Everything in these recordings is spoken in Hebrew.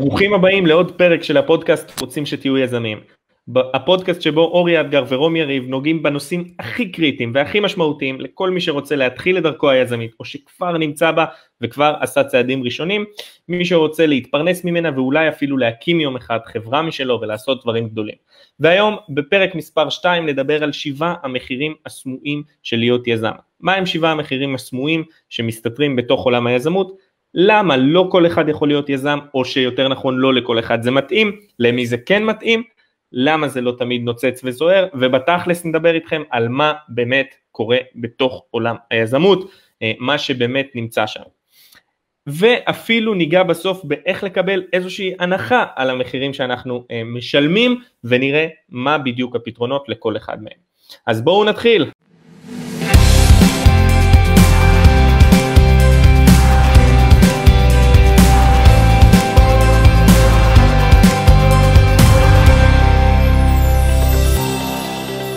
ברוכים הבאים לעוד פרק של הפודקאסט רוצים שתהיו יזמים. הפודקאסט שבו אורי אדגר ורום יריב נוגעים בנושאים הכי קריטיים והכי משמעותיים לכל מי שרוצה להתחיל את דרכו היזמית או שכבר נמצא בה וכבר עשה צעדים ראשונים, מי שרוצה להתפרנס ממנה ואולי אפילו להקים יום אחד חברה משלו ולעשות דברים גדולים. והיום בפרק מספר 2 נדבר על שבעה המחירים הסמויים של להיות יזם. מה הם שבעה המחירים הסמויים שמסתתרים בתוך עולם היזמות? למה לא כל אחד יכול להיות יזם או שיותר נכון לא לכל אחד זה מתאים, למי זה כן מתאים למה זה לא תמיד נוצץ וזוהר, ובתכלס נדבר איתכם על מה באמת קורה בתוך עולם היזמות, אה, מה שבאמת נמצא שם. ואפילו ניגע בסוף באיך לקבל איזושהי הנחה על המחירים שאנחנו אה, משלמים, ונראה מה בדיוק הפתרונות לכל אחד מהם. אז בואו נתחיל.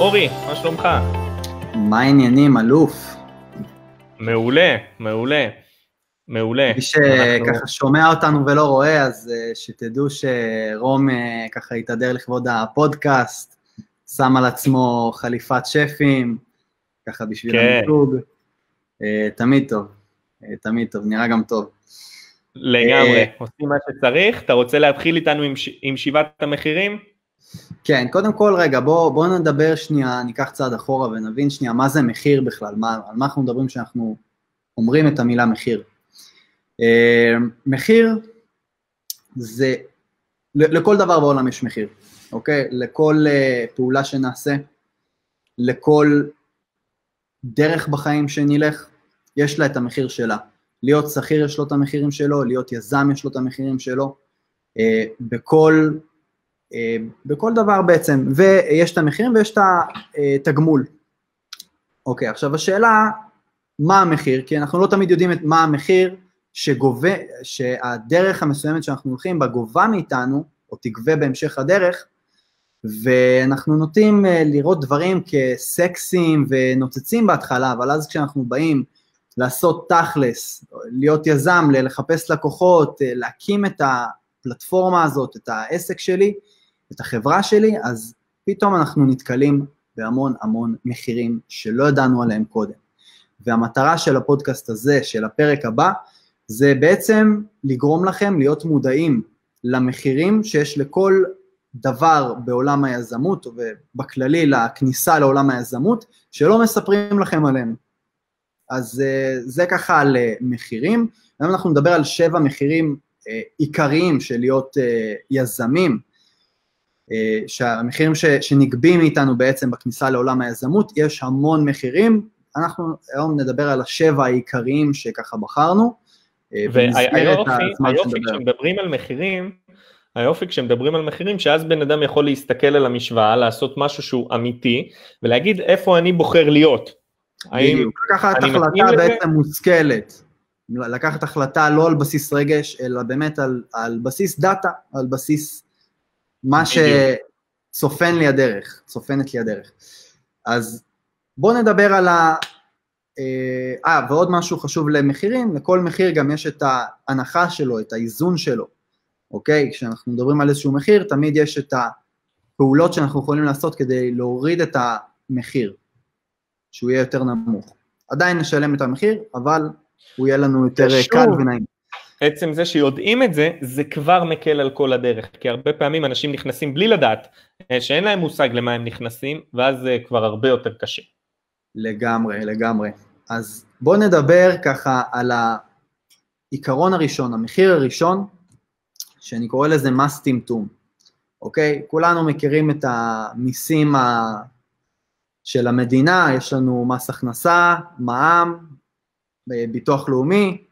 אורי, מה שלומך? מה העניינים, אלוף? מעולה, מעולה, מעולה. מי שככה אנחנו... שומע אותנו ולא רואה, אז uh, שתדעו שרום uh, ככה התהדר לכבוד הפודקאסט, שם על עצמו חליפת שפים, ככה בשביל כן. המיתוג. Uh, תמיד טוב, תמיד טוב, נראה גם טוב. לגמרי, עושים מה שצריך. אתה רוצה להתחיל איתנו עם, ש... עם שבעת המחירים? כן, קודם כל רגע, בואו בוא נדבר שנייה, ניקח צעד אחורה ונבין שנייה מה זה מחיר בכלל, מה, על מה אנחנו מדברים כשאנחנו אומרים את המילה מחיר. Uh, מחיר זה, לכל דבר בעולם יש מחיר, אוקיי? לכל uh, פעולה שנעשה, לכל דרך בחיים שנלך, יש לה את המחיר שלה. להיות שכיר יש לו את המחירים שלו, להיות יזם יש לו את המחירים שלו. Uh, בכל בכל דבר בעצם, ויש את המחירים ויש את התגמול. אוקיי, עכשיו השאלה, מה המחיר? כי אנחנו לא תמיד יודעים את מה המחיר שגובה, שהדרך המסוימת שאנחנו הולכים בה גובה מאיתנו, או תגבה בהמשך הדרך, ואנחנו נוטים אה, לראות דברים כסקסיים ונוצצים בהתחלה, אבל אז כשאנחנו באים לעשות תכלס, להיות יזם, לחפש לקוחות, אה, להקים את הפלטפורמה הזאת, את העסק שלי, את החברה שלי, אז פתאום אנחנו נתקלים בהמון המון מחירים שלא ידענו עליהם קודם. והמטרה של הפודקאסט הזה, של הפרק הבא, זה בעצם לגרום לכם להיות מודעים למחירים שיש לכל דבר בעולם היזמות, ובכללי לכניסה לעולם היזמות, שלא מספרים לכם עליהם. אז אה, זה ככה על אה, מחירים. היום אנחנו נדבר על שבע מחירים אה, עיקריים של להיות יזמים, שהמחירים ש, שנגבים מאיתנו בעצם בכניסה לעולם היזמות, יש המון מחירים, אנחנו היום נדבר על השבע העיקריים שככה בחרנו. אה, והיופי כשמדברים על מחירים, היופי כשמדברים על מחירים, שאז בן אדם יכול להסתכל על המשוואה, לעשות משהו שהוא אמיתי, ולהגיד איפה אני בוחר להיות. בדיוק, לקחת החלטה בעצם מושכלת. לקחת החלטה לא על בסיס רגש, אלא באמת על, על בסיס דאטה, על בסיס מה שצופן לי הדרך, צופנת לי הדרך. אז בואו נדבר על ה... אה, אה, ועוד משהו חשוב למחירים, לכל מחיר גם יש את ההנחה שלו, את האיזון שלו, אוקיי? כשאנחנו מדברים על איזשהו מחיר, תמיד יש את הפעולות שאנחנו יכולים לעשות כדי להוריד את המחיר, שהוא יהיה יותר נמוך. עדיין נשלם את המחיר, אבל הוא יהיה לנו יותר קל ונעים. עצם זה שיודעים את זה, זה כבר מקל על כל הדרך, כי הרבה פעמים אנשים נכנסים בלי לדעת, אה, שאין להם מושג למה הם נכנסים, ואז זה כבר הרבה יותר קשה. לגמרי, לגמרי. אז בואו נדבר ככה על העיקרון הראשון, המחיר הראשון, שאני קורא לזה מס טמטום, אוקיי? כולנו מכירים את המיסים ה... של המדינה, יש לנו מס הכנסה, מע"מ, אה, ביטוח לאומי,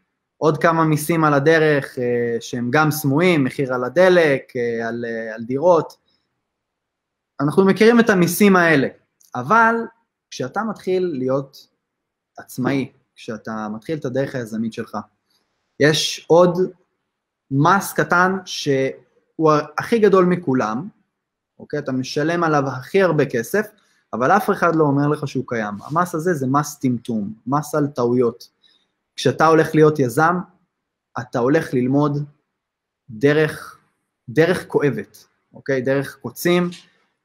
עוד כמה מיסים על הדרך אה, שהם גם סמויים, מחיר על הדלק, אה, על, אה, על דירות. אנחנו מכירים את המיסים האלה, אבל כשאתה מתחיל להיות עצמאי, כשאתה מתחיל את הדרך היזמית שלך, יש עוד מס קטן שהוא הכי גדול מכולם, אוקיי? אתה משלם עליו הכי הרבה כסף, אבל אף אחד לא אומר לך שהוא קיים. המס הזה זה מס טמטום, מס על טעויות. כשאתה הולך להיות יזם, אתה הולך ללמוד דרך דרך כואבת, אוקיי? דרך קוצים,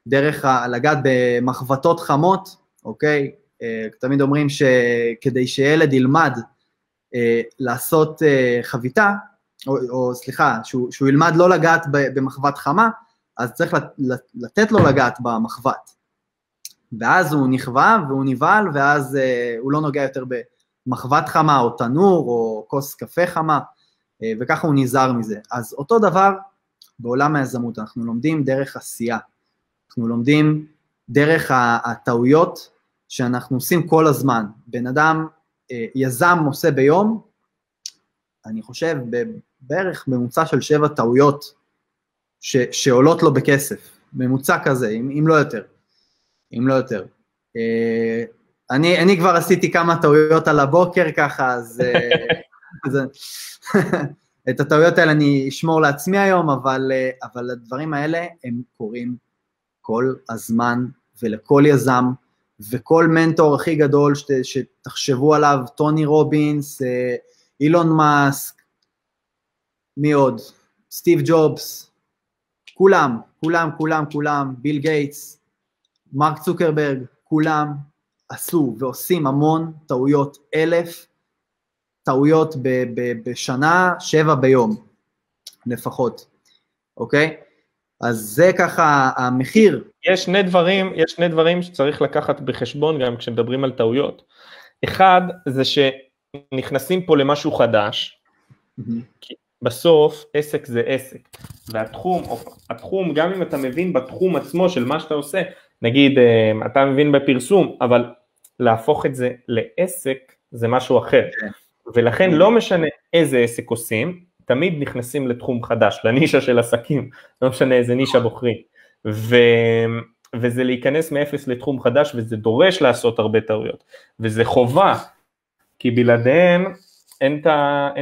דרך לגעת במחבטות חמות, אוקיי? אה, תמיד אומרים שכדי שילד ילמד אה, לעשות אה, חביתה, או, או סליחה, שהוא, שהוא ילמד לא לגעת במחבת חמה, אז צריך לתת לו לגעת במחבת. ואז הוא נכווה והוא נבהל, ואז אה, הוא לא נוגע יותר במחבת חמה או תנור או כוס קפה חמה, אה, וככה הוא נזהר מזה. אז אותו דבר בעולם היזמות, אנחנו לומדים דרך עשייה. אנחנו לומדים דרך הטעויות שאנחנו עושים כל הזמן. בן אדם, אה, יזם עושה ביום, אני חושב בערך ממוצע של שבע טעויות ש, שעולות לו בכסף, ממוצע כזה, אם, אם לא יותר, אם לא יותר. אה, אני, אני כבר עשיתי כמה טעויות על הבוקר ככה, אז, אה, אז את הטעויות האלה אני אשמור לעצמי היום, אבל, אה, אבל הדברים האלה הם קורים כל הזמן ולכל יזם, וכל מנטור הכי גדול שת, שתחשבו עליו, טוני רובינס, אילון מאסק, מי עוד? סטיב ג'ובס, כולם, כולם, כולם, כולם, ביל גייטס, מרק צוקרברג, כולם עשו ועושים המון טעויות, אלף טעויות ב- ב- בשנה, שבע ביום לפחות, אוקיי? אז זה ככה המחיר. יש שני דברים, יש שני דברים שצריך לקחת בחשבון גם כשמדברים על טעויות. אחד זה שנכנסים פה למשהו חדש, mm-hmm. בסוף עסק זה עסק, והתחום, התחום גם אם אתה מבין בתחום עצמו של מה שאתה עושה, נגיד אה, אתה מבין בפרסום, אבל להפוך את זה לעסק זה משהו אחר, כן. ולכן לא משנה איזה עסק עושים, תמיד נכנסים לתחום חדש, לנישה של עסקים, לא משנה איזה נישה בוחרים, ו... וזה להיכנס מאפס לתחום חדש וזה דורש לעשות הרבה טעויות, וזה חובה, כי בלעדיהם אין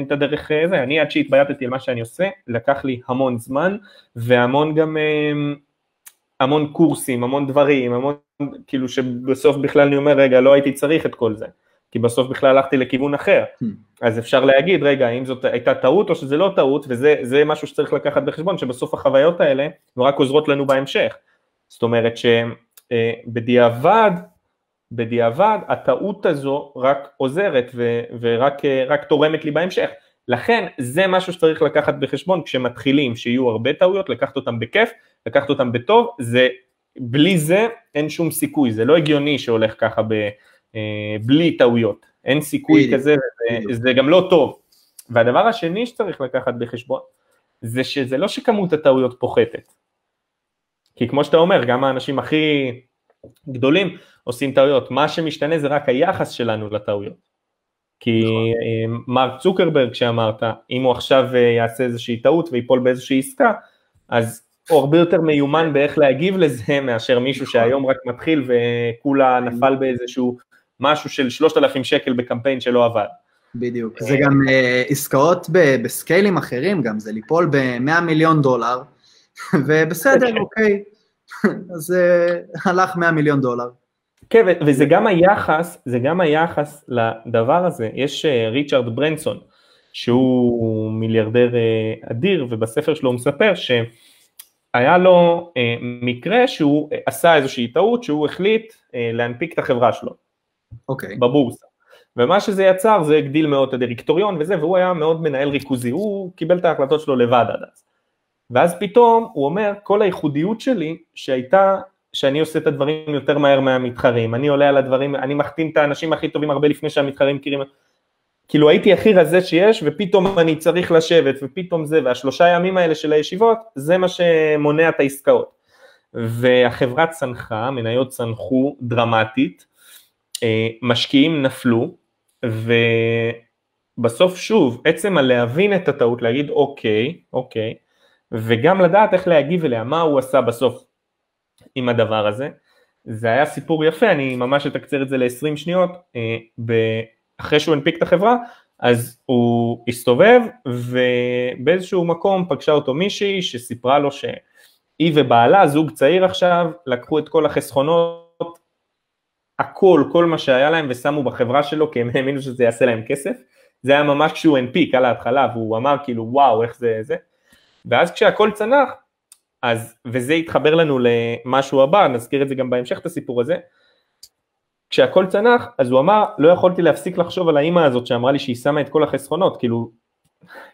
את הדרך אה, זה, אני עד שהתבייתתי על מה שאני עושה, לקח לי המון זמן והמון גם, אמ, המון קורסים, המון דברים, המון, כאילו שבסוף בכלל אני אומר, רגע, לא הייתי צריך את כל זה, כי בסוף בכלל הלכתי לכיוון אחר, hmm. אז אפשר להגיד, רגע, האם זאת הייתה טעות או שזה לא טעות, וזה משהו שצריך לקחת בחשבון, שבסוף החוויות האלה רק עוזרות לנו בהמשך, זאת אומרת שבדיעבד, אה, בדיעבד הטעות הזו רק עוזרת ו- ורק תורמת לי בהמשך. לכן זה משהו שצריך לקחת בחשבון כשמתחילים, שיהיו הרבה טעויות, לקחת אותם בכיף, לקחת אותם בטוב, זה, בלי זה אין שום סיכוי, זה לא הגיוני שהולך ככה ב, אה, בלי טעויות, אין סיכוי כזה, זה, זה גם לא טוב. והדבר השני שצריך לקחת בחשבון, זה שזה לא שכמות הטעויות פוחתת. כי כמו שאתה אומר, גם האנשים הכי גדולים עושים טעויות, מה שמשתנה זה רק היחס שלנו לטעויות. כי נכון. אה, מרק צוקרברג שאמרת, אם הוא עכשיו אה, יעשה איזושהי טעות ויפול באיזושהי עסקה, אז הוא הרבה יותר מיומן באיך להגיב לזה מאשר מישהו נכון. שהיום רק מתחיל וכולה נפל באיזשהו משהו של 3,000 שקל בקמפיין שלא עבד. בדיוק, זה גם uh, עסקאות ב- בסקיילים אחרים גם, זה ליפול ב-100 מיליון דולר, ובסדר. אוקיי, אז uh, הלך 100 מיליון דולר. כן, וזה גם היחס, זה גם היחס לדבר הזה. יש אה, ריצ'רד ברנסון, שהוא מיליארדר אה, אדיר, ובספר שלו הוא מספר שהיה לו אה, מקרה שהוא עשה איזושהי טעות, שהוא החליט להנפיק את החברה שלו. אוקיי. Okay. בבורסה. ומה שזה יצר זה הגדיל מאוד את הדירקטוריון וזה, והוא היה מאוד מנהל ריכוזי, הוא קיבל את ההחלטות שלו לבד עד אז. ואז פתאום הוא אומר, כל הייחודיות שלי שהייתה שאני עושה את הדברים יותר מהר מהמתחרים, אני עולה על הדברים, אני מחתים את האנשים הכי טובים הרבה לפני שהמתחרים מכירים, כאילו הייתי הכי רזה שיש ופתאום אני צריך לשבת ופתאום זה, והשלושה ימים האלה של הישיבות, זה מה שמונע את העסקאות. והחברה צנחה, מניות צנחו דרמטית, אה, משקיעים נפלו, ובסוף שוב, עצם הלהבין את הטעות, להגיד אוקיי, אוקיי, וגם לדעת איך להגיב אליה, מה הוא עשה בסוף, עם הדבר הזה. זה היה סיפור יפה, אני ממש אתקצר את זה ל-20 שניות, אה, אחרי שהוא הנפיק את החברה, אז הוא הסתובב ובאיזשהו מקום פגשה אותו מישהי שסיפרה לו שהיא ובעלה, זוג צעיר עכשיו, לקחו את כל החסכונות, הכל, כל מה שהיה להם ושמו בחברה שלו כי הם האמינו שזה יעשה להם כסף, זה היה ממש כשהוא הנפיק על ההתחלה והוא אמר כאילו וואו איך זה זה, ואז כשהכל צנח, אז, וזה יתחבר לנו למשהו הבא, נזכיר את זה גם בהמשך את הסיפור הזה, כשהכל צנח, אז הוא אמר, לא יכולתי להפסיק לחשוב על האימא הזאת שאמרה לי שהיא שמה את כל החסכונות, כאילו,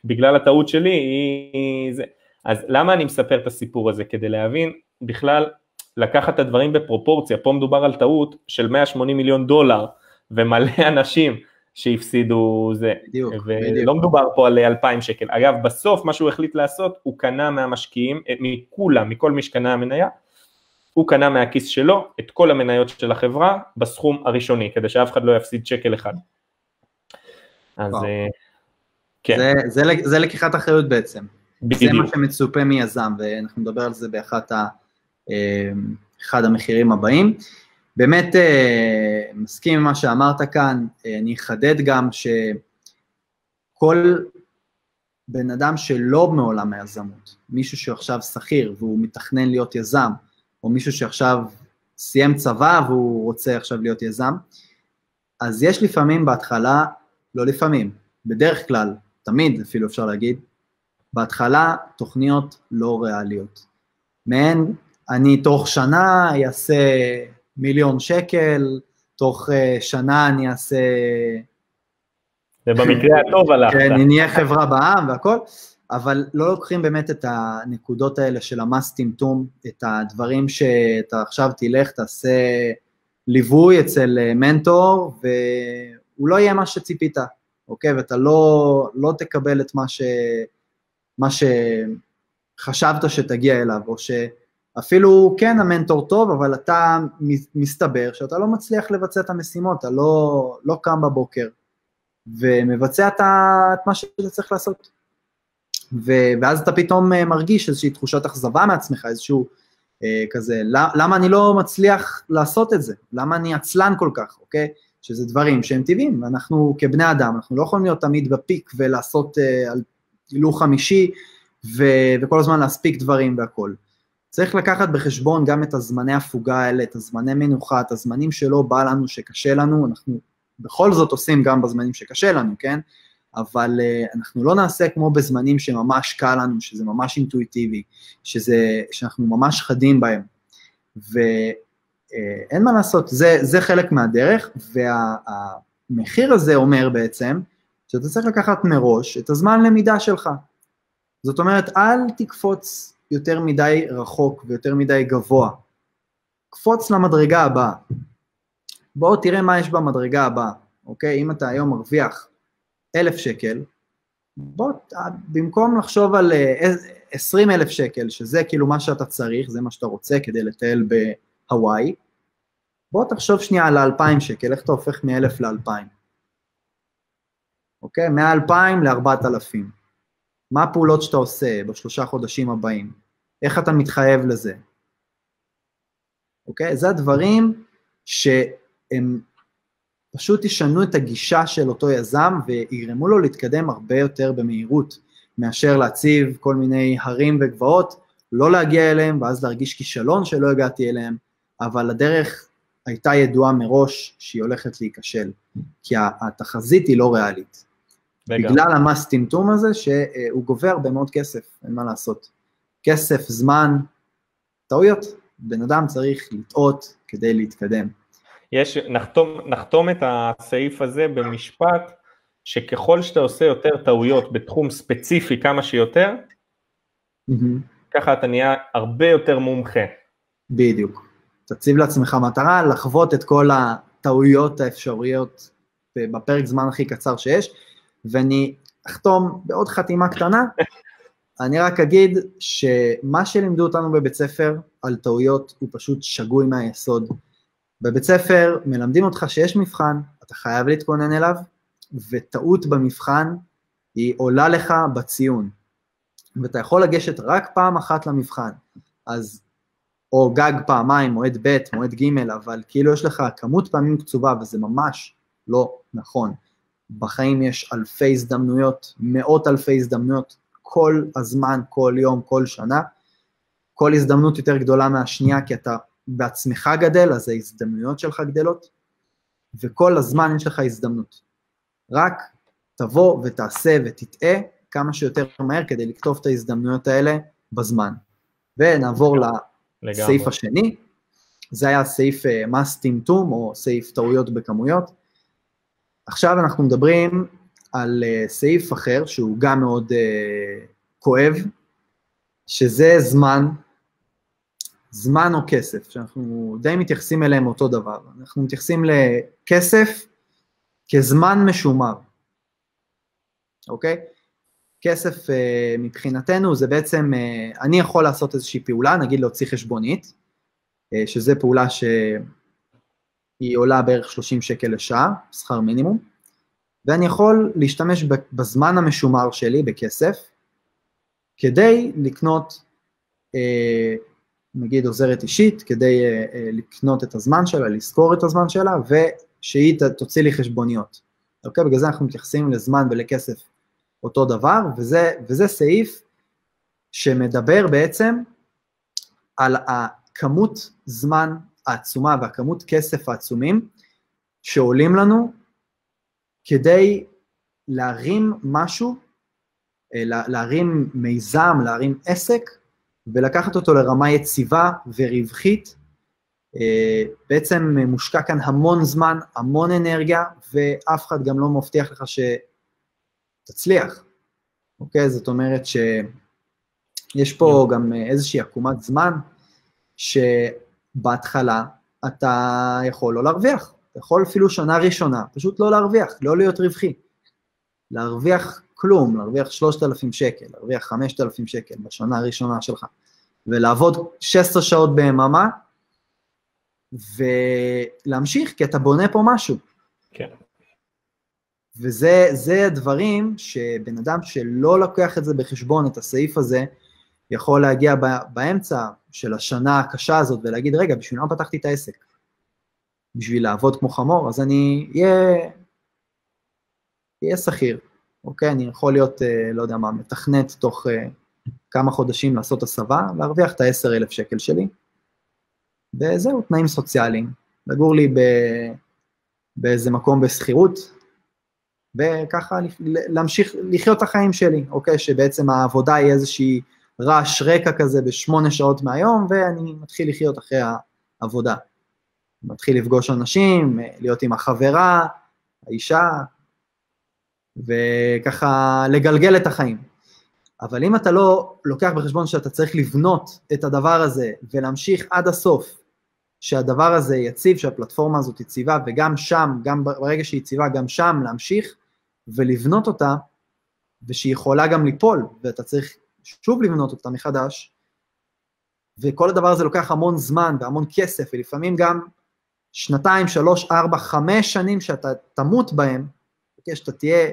בגלל הטעות שלי, היא... זה. אז למה אני מספר את הסיפור הזה? כדי להבין בכלל, לקחת את הדברים בפרופורציה, פה מדובר על טעות של 180 מיליון דולר, ומלא אנשים שהפסידו זה, בדיוק, ולא בדיוק. מדובר פה על 2,000 שקל. אגב, בסוף מה שהוא החליט לעשות, הוא קנה מהמשקיעים, אה, מכולם, מכל מי שקנה המניה, הוא קנה מהכיס שלו את כל המניות של החברה בסכום הראשוני, כדי שאף אחד לא יפסיד שקל אחד. אז וואו. אה, כן. זה, זה, זה לקיחת אחריות בעצם. בדיוק. זה מה שמצופה מיזם, ואנחנו נדבר על זה באחד אה, המחירים הבאים. באמת אה, מסכים עם מה שאמרת כאן, אני אחדד גם שכל בן אדם שלא מעולם היזמות, מישהו שעכשיו שכיר והוא מתכנן להיות יזם, או מישהו שעכשיו סיים צבא והוא רוצה עכשיו להיות יזם, אז יש לפעמים בהתחלה, לא לפעמים, בדרך כלל, תמיד אפילו אפשר להגיד, בהתחלה תוכניות לא ריאליות. מעין, אני תוך שנה אעשה מיליון שקל, תוך uh, שנה אני אעשה... ובמקרה הטוב הלכת. כן, נהיה חברה בעם והכל. אבל לא לוקחים באמת את הנקודות האלה של המס טמטום, את הדברים שאתה עכשיו תלך, תעשה ליווי אצל אה, מנטור, והוא לא יהיה מה שציפית, אוקיי? ואתה לא, לא תקבל את מה, ש, מה שחשבת שתגיע אליו, או שאפילו כן המנטור טוב, אבל אתה מסתבר שאתה לא מצליח לבצע את המשימות, אתה לא, לא קם בבוקר ומבצע את מה שאתה צריך לעשות. ו- ואז אתה פתאום אה, מרגיש איזושהי תחושת אכזבה מעצמך, איזשהו אה, כזה, למה אני לא מצליח לעשות את זה? למה אני עצלן כל כך, אוקיי? שזה דברים שהם טבעיים, אנחנו כבני אדם, אנחנו לא יכולים להיות תמיד בפיק ולעשות אה, על הילוך חמישי ו- וכל הזמן להספיק דברים והכול. צריך לקחת בחשבון גם את הזמני הפוגה האלה, את הזמני מנוחה, את הזמנים שלא בא לנו, שקשה לנו, אנחנו בכל זאת עושים גם בזמנים שקשה לנו, כן? אבל uh, אנחנו לא נעשה כמו בזמנים שממש קל לנו, שזה ממש אינטואיטיבי, שזה, שאנחנו ממש חדים בהם. ואין אה, uh, מה לעשות, זה, זה חלק מהדרך, והמחיר וה, הזה אומר בעצם, שאתה צריך לקחת מראש את הזמן למידה שלך. זאת אומרת, אל תקפוץ יותר מדי רחוק ויותר מדי גבוה. קפוץ למדרגה הבאה. בואו תראה מה יש במדרגה הבאה, אוקיי? אם אתה היום מרוויח אלף שקל, בוא, במקום לחשוב על אה, עשרים אלף שקל, שזה כאילו מה שאתה צריך, זה מה שאתה רוצה כדי לטייל בהוואי, בוא תחשוב שנייה על האלפיים שקל, איך אתה הופך מאלף לאלפיים, אוקיי? מאלפיים לארבעת אלפים. מה הפעולות שאתה עושה בשלושה חודשים הבאים? איך אתה מתחייב לזה? אוקיי? זה הדברים שהם פשוט ישנו את הגישה של אותו יזם ויגרמו לו להתקדם הרבה יותר במהירות מאשר להציב כל מיני הרים וגבעות, לא להגיע אליהם ואז להרגיש כישלון שלא הגעתי אליהם, אבל הדרך הייתה ידועה מראש שהיא הולכת להיכשל, כי התחזית היא לא ריאלית. וגם. בגלל המס טמטום הזה שהוא גובה הרבה מאוד כסף, אין מה לעשות. כסף, זמן, טעויות. בן אדם צריך לטעות כדי להתקדם. יש, נחתום, נחתום את הסעיף הזה במשפט שככל שאתה עושה יותר טעויות בתחום ספציפי כמה שיותר, mm-hmm. ככה אתה נהיה הרבה יותר מומחה. בדיוק. תציב לעצמך מטרה לחוות את כל הטעויות האפשריות בפרק זמן הכי קצר שיש, ואני אחתום בעוד חתימה קטנה, אני רק אגיד שמה שלימדו אותנו בבית ספר על טעויות הוא פשוט שגוי מהיסוד. בבית ספר מלמדים אותך שיש מבחן, אתה חייב להתכונן אליו, וטעות במבחן היא עולה לך בציון. ואתה יכול לגשת רק פעם אחת למבחן, אז, או גג פעמיים, מועד ב', מועד ג', אבל כאילו יש לך כמות פעמים קצובה, וזה ממש לא נכון. בחיים יש אלפי הזדמנויות, מאות אלפי הזדמנויות, כל הזמן, כל יום, כל שנה. כל הזדמנות יותר גדולה מהשנייה, כי אתה בעצמך גדל, אז ההזדמנויות שלך גדלות, וכל הזמן יש לך הזדמנות. רק תבוא ותעשה ותטעה, כמה שיותר מהר כדי לכתוב את ההזדמנויות האלה בזמן. ונעבור לסעיף השני, זה היה סעיף מס טמטום או סעיף טעויות בכמויות. עכשיו אנחנו מדברים על סעיף אחר שהוא גם מאוד כואב, שזה זמן, זמן או כסף, שאנחנו די מתייחסים אליהם אותו דבר. אנחנו מתייחסים לכסף כזמן משומר, אוקיי? כסף אה, מבחינתנו זה בעצם, אה, אני יכול לעשות איזושהי פעולה, נגיד להוציא חשבונית, אה, שזה פעולה שהיא עולה בערך 30 שקל לשעה, שכר מינימום, ואני יכול להשתמש בזמן המשומר שלי בכסף, כדי לקנות, נגיד עוזרת אישית, כדי לקנות את הזמן שלה, לזכור את הזמן שלה, ושהיא תוציא לי חשבוניות. אוקיי? בגלל זה אנחנו מתייחסים לזמן ולכסף אותו דבר, וזה, וזה סעיף שמדבר בעצם על הכמות זמן העצומה והכמות כסף העצומים שעולים לנו כדי להרים משהו, אה, להרים מיזם, להרים עסק, ולקחת אותו לרמה יציבה ורווחית. אה, בעצם מושקע כאן המון זמן, המון אנרגיה, ואף אחד גם לא מבטיח לך ש... תצליח, אוקיי? זאת אומרת שיש פה. גם איזושהי עקומת זמן, שבהתחלה אתה יכול לא להרוויח, אתה יכול אפילו שנה ראשונה, פשוט לא להרוויח, לא להיות רווחי. להרוויח כלום, להרוויח 3,000 שקל, להרוויח 5,000 שקל בשנה הראשונה שלך, ולעבוד 16 שעות ביממה, ולהמשיך, כי אתה בונה פה משהו. כן. וזה הדברים שבן אדם שלא לוקח את זה בחשבון, את הסעיף הזה, יכול להגיע באמצע של השנה הקשה הזאת ולהגיד, רגע, בשביל מה פתחתי את העסק? בשביל לעבוד כמו חמור? אז אני אהיה, שכיר, אוקיי? אני יכול להיות, אה, לא יודע מה, מתכנת תוך אה, כמה חודשים לעשות הסבה, להרוויח את ה-10,000 שקל שלי, וזהו, תנאים סוציאליים. לגור לי ב... באיזה מקום בשכירות, וככה להמשיך לחיות את החיים שלי, אוקיי? שבעצם העבודה היא איזושהי רעש רקע כזה בשמונה שעות מהיום, ואני מתחיל לחיות אחרי העבודה. מתחיל לפגוש אנשים, להיות עם החברה, האישה, וככה לגלגל את החיים. אבל אם אתה לא לוקח בחשבון שאתה צריך לבנות את הדבר הזה ולהמשיך עד הסוף, שהדבר הזה יציב, שהפלטפורמה הזאת יציבה, וגם שם, גם ברגע שהיא יציבה, גם שם להמשיך, ולבנות אותה, ושהיא יכולה גם ליפול, ואתה צריך שוב לבנות אותה מחדש, וכל הדבר הזה לוקח המון זמן והמון כסף, ולפעמים גם שנתיים, שלוש, ארבע, חמש שנים שאתה תמות בהם, אוקיי, שאתה תהיה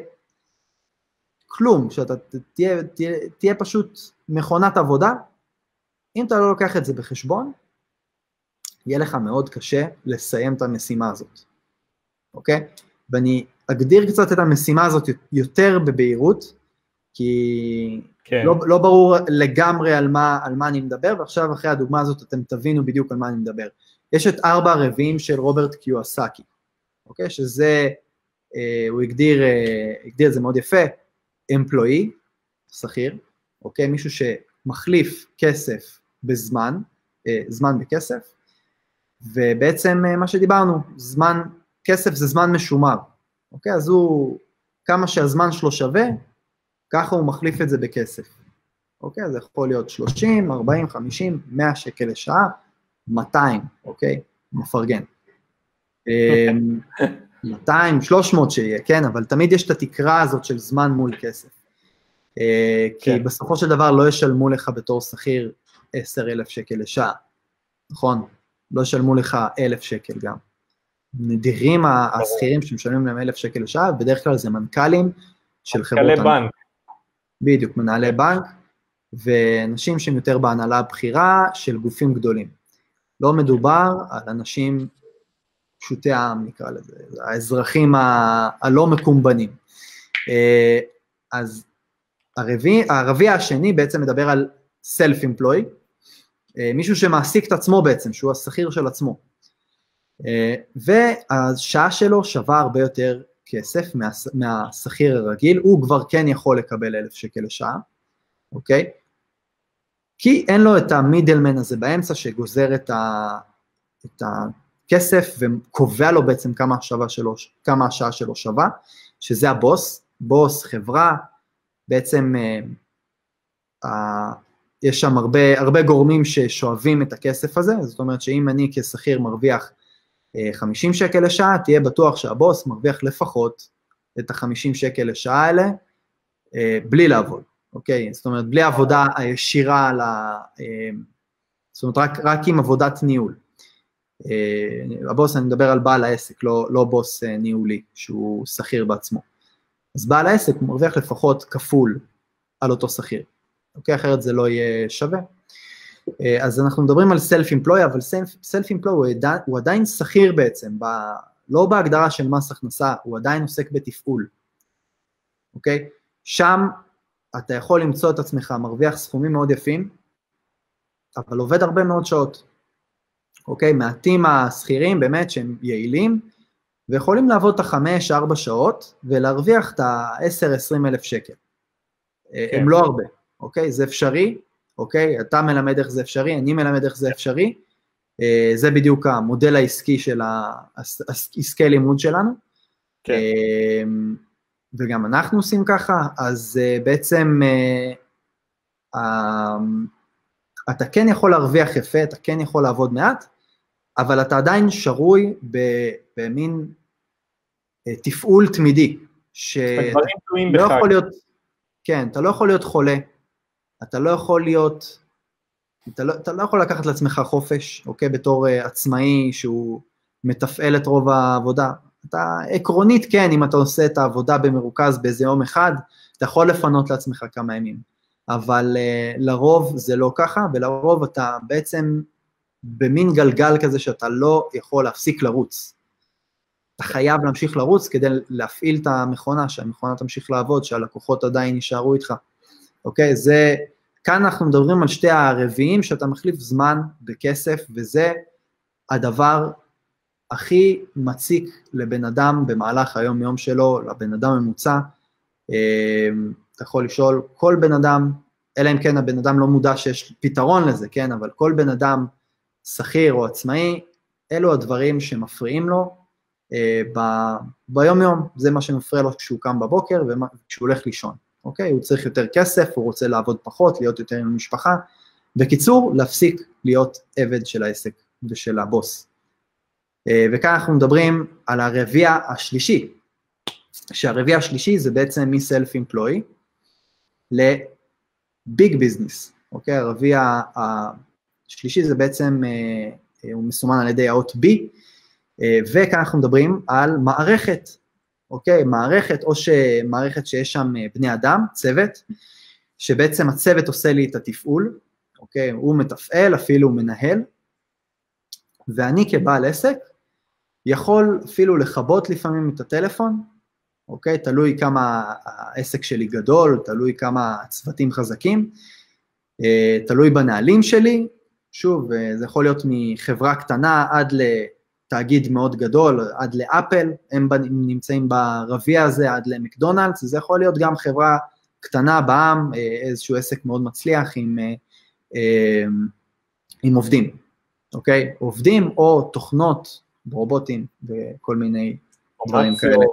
כלום, שאתה תהיה, תהיה, תהיה פשוט מכונת עבודה, אם אתה לא לוקח את זה בחשבון, יהיה לך מאוד קשה לסיים את המשימה הזאת, אוקיי? ואני אגדיר קצת את המשימה הזאת יותר בבהירות, כי כן. לא, לא ברור לגמרי על מה, על מה אני מדבר, ועכשיו אחרי הדוגמה הזאת אתם תבינו בדיוק על מה אני מדבר. יש את ארבע הרביעים של רוברט קיואסקי, אוקיי? שזה, אה, הוא הגדיר, אה, הגדיר את זה מאוד יפה, אמפלואי, שכיר, אוקיי? מישהו שמחליף כסף בזמן, אה, זמן בכסף, ובעצם אה, מה שדיברנו, זמן, כסף זה זמן משומר, אוקיי? אז הוא, כמה שהזמן שלו שווה, ככה הוא מחליף את זה בכסף. אוקיי? זה יכול להיות 30, 40, 50, 100 שקל לשעה, 200, אוקיי? מפרגן. 200, 300 שיהיה, כן? אבל תמיד יש את התקרה הזאת של זמן מול כסף. אה, כי כן. בסופו של דבר לא ישלמו לך בתור שכיר 10,000 שקל לשעה, נכון? לא ישלמו לך 1,000 שקל גם. נדירים השכירים שמשלמים להם אלף שקל לשעה, בדרך כלל זה מנכ"לים של חברות... מנכ"לי בנק. בדיוק, מנהלי בנק, ואנשים שהם יותר בהנהלה הבכירה של גופים גדולים. לא מדובר על אנשים פשוטי העם, נקרא לזה, האזרחים ה- הלא מקומבנים. אה, אז הרביע, הרביע השני בעצם מדבר על self-employed, אה, מישהו שמעסיק את עצמו בעצם, שהוא השכיר של עצמו. אה, והשעה שלו שווה הרבה יותר כסף מהשכיר הרגיל, הוא כבר כן יכול לקבל אלף שקל לשעה, אוקיי? כי אין לו את המידלמן הזה באמצע שגוזר את, ה, את הכסף וקובע לו בעצם כמה שלו, כמה השעה שלו שווה, שזה הבוס, בוס, חברה, בעצם אה, אה, יש שם הרבה, הרבה גורמים ששואבים את הכסף הזה, זאת אומרת שאם אני כשכיר מרוויח 50 אה, שקל לשעה, תהיה בטוח שהבוס מרוויח לפחות את ה-50 שקל לשעה האלה אה, בלי לעבוד, אוקיי? זאת אומרת, בלי עבודה הישירה על ה... אה, זאת אומרת, רק, רק עם עבודת ניהול. הבוס, אני מדבר על בעל העסק, לא, לא בוס ניהולי, שהוא שכיר בעצמו. אז בעל העסק מרוויח לפחות כפול על אותו שכיר, אוקיי? אחרת זה לא יהיה שווה. אה, אז אנחנו מדברים על אמפלוי, אבל אמפלוי הוא, הוא עדיין שכיר בעצם, ב, לא בהגדרה של מס הכנסה, הוא עדיין עוסק בתפעול, אוקיי? שם אתה יכול למצוא את עצמך מרוויח סכומים מאוד יפים, אבל עובד הרבה מאוד שעות, אוקיי? מעטים השכירים באמת שהם יעילים, ויכולים לעבוד את החמש, ארבע שעות, ולהרוויח את ה-10-20 אלף שקל. אה, כן. הם לא הרבה, אוקיי? זה אפשרי, אוקיי? אתה מלמד איך זה אפשרי, אני מלמד איך זה אפשרי, אה, זה בדיוק המודל העסקי של העסקי לימוד שלנו. כן. וגם אנחנו עושים ככה, אז אה, בעצם אתה כן יכול להרוויח יפה, אתה כן יכול לעבוד מעט, אבל אתה עדיין שרוי במין תפעול תמידי, שאתה לא יכול להיות, כן, אתה לא יכול להיות חולה, אתה לא יכול להיות, אתה לא, אתה לא יכול לקחת לעצמך חופש, אוקיי, בתור uh, עצמאי שהוא מתפעל את רוב העבודה. אתה עקרונית כן, אם אתה עושה את העבודה במרוכז באיזה יום אחד, אתה יכול לפנות לעצמך כמה ימים, אבל uh, לרוב זה לא ככה, ולרוב אתה בעצם במין גלגל כזה שאתה לא יכול להפסיק לרוץ. אתה חייב להמשיך לרוץ כדי להפעיל את המכונה, שהמכונה תמשיך לעבוד, שהלקוחות עדיין יישארו איתך. אוקיי? זה, כאן אנחנו מדברים על שתי הרביעים שאתה מחליף זמן בכסף, וזה הדבר הכי מציק לבן אדם במהלך היום-יום שלו, לבן אדם ממוצע. אמ, אתה יכול לשאול כל בן אדם, אלא אם כן הבן אדם לא מודע שיש פתרון לזה, כן? אבל כל בן אדם, שכיר או עצמאי, אלו הדברים שמפריעים לו אה, ב, ביום-יום, זה מה שמפריע לו כשהוא קם בבוקר וכשהוא הולך לישון. אוקיי? הוא צריך יותר כסף, הוא רוצה לעבוד פחות, להיות יותר עם המשפחה. בקיצור, להפסיק להיות עבד של העסק ושל הבוס. אה, וכאן אנחנו מדברים על הרביע השלישי, שהרביע השלישי זה בעצם מ-self employee ל-big business, אוקיי? הרביע השלישי זה בעצם, אה, אה, הוא מסומן על ידי האות B, וכאן אנחנו מדברים על מערכת אוקיי? מערכת, או שמערכת שיש שם בני אדם, צוות, שבעצם הצוות עושה לי את התפעול, אוקיי? הוא מתפעל, אפילו מנהל, ואני כבעל עסק יכול אפילו לכבות לפעמים את הטלפון, אוקיי? תלוי כמה העסק שלי גדול, תלוי כמה הצוותים חזקים, אה, תלוי בנהלים שלי, שוב, אה, זה יכול להיות מחברה קטנה עד ל... תאגיד מאוד גדול, עד לאפל, הם נמצאים ברביע הזה, עד למקדונלדס, זה יכול להיות גם חברה קטנה בעם, אה, איזשהו עסק מאוד מצליח עם, עם עובדים, אוקיי? עובדים או תוכנות, רובוטים וכל מיני דברים כאלה.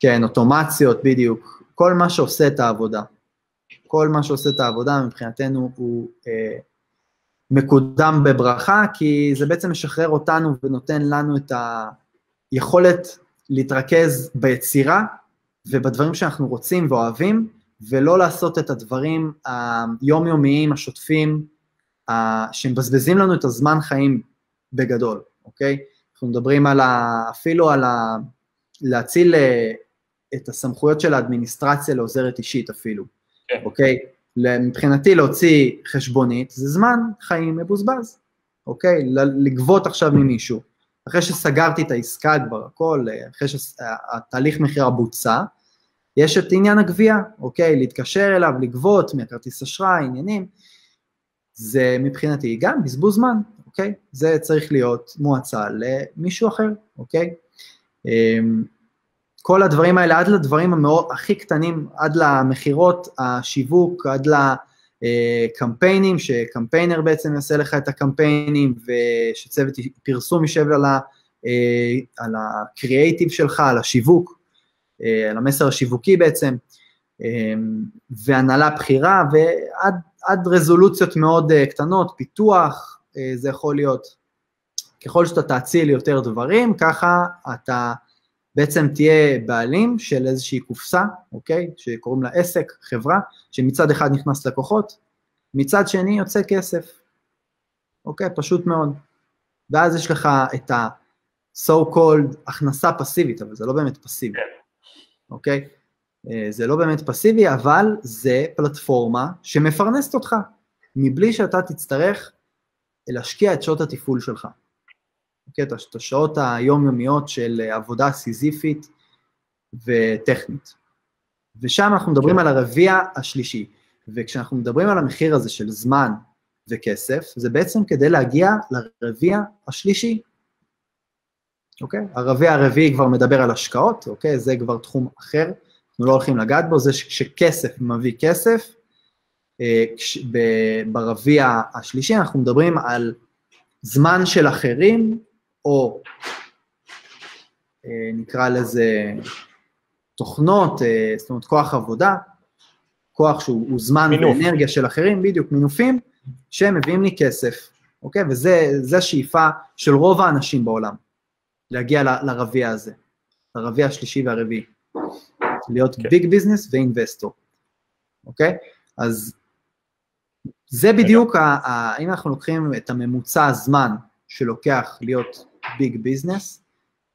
כן, אוטומציות, בדיוק. כל מה שעושה את העבודה. כל מה שעושה את העבודה מבחינתנו הוא אה, מקודם בברכה, כי זה בעצם משחרר אותנו ונותן לנו את היכולת להתרכז ביצירה ובדברים שאנחנו רוצים ואוהבים, ולא לעשות את הדברים היומיומיים, השוטפים, שמבזבזים לנו את הזמן חיים בגדול, אוקיי? אנחנו מדברים על ה, אפילו על ה, להציל אה, את הסמכויות של האדמיניסטרציה לעוזרת אישית אפילו, כן. אוקיי? מבחינתי להוציא חשבונית זה זמן חיים מבוזבז, אוקיי? לגבות עכשיו ממישהו. אחרי שסגרתי את העסקה כבר הכל, אחרי שהתהליך מכירה בוצע, יש את עניין הגבייה, אוקיי? להתקשר אליו, לגבות מהכרטיס אשראי, עניינים. זה מבחינתי גם בזבוז זמן, אוקיי? זה צריך להיות מועצה למישהו אחר, אוקיי? אמ, כל הדברים האלה, עד לדברים המאוד, הכי קטנים, עד למכירות, השיווק, עד לקמפיינים, שקמפיינר בעצם יעשה לך את הקמפיינים, ושצוות פרסום יישב על, ה, על הקריאייטיב שלך, על השיווק, על המסר השיווקי בעצם, והנהלה בכירה, ועד רזולוציות מאוד קטנות, פיתוח, זה יכול להיות. ככל שאתה תאציל יותר דברים, ככה אתה בעצם תהיה בעלים של איזושהי קופסה, אוקיי? שקוראים לה עסק, חברה, שמצד אחד נכנס לקוחות, מצד שני יוצא כסף, אוקיי? פשוט מאוד. ואז יש לך את ה-so called הכנסה פסיבית, אבל זה לא באמת פסיבי, אוקיי? אה, זה לא באמת פסיבי, אבל זה פלטפורמה שמפרנסת אותך, מבלי שאתה תצטרך להשקיע את שעות התפעול שלך. אוקיי? את השעות היומיומיות של עבודה סיזיפית וטכנית. ושם אנחנו מדברים כן. על הרביע השלישי. וכשאנחנו מדברים על המחיר הזה של זמן וכסף, זה בעצם כדי להגיע לרביע השלישי. אוקיי? הרביע הרביעי כבר מדבר על השקעות, אוקיי? זה כבר תחום אחר, אנחנו לא הולכים לגעת בו, זה שכסף מביא כסף. אה, ברביע השלישי אנחנו מדברים על זמן של אחרים או אה, נקרא לזה תוכנות, אה, זאת אומרת כוח עבודה, כוח שהוא זמן מינוף. ואנרגיה של אחרים, בדיוק, מינופים, שמביאים לי כסף, אוקיי? וזה השאיפה של רוב האנשים בעולם, להגיע ל, לרביע הזה, לרביע השלישי והרביעי, להיות big business ו investor, אוקיי? אז זה בדיוק, ה, ה, אם אנחנו לוקחים את הממוצע הזמן שלוקח להיות big business,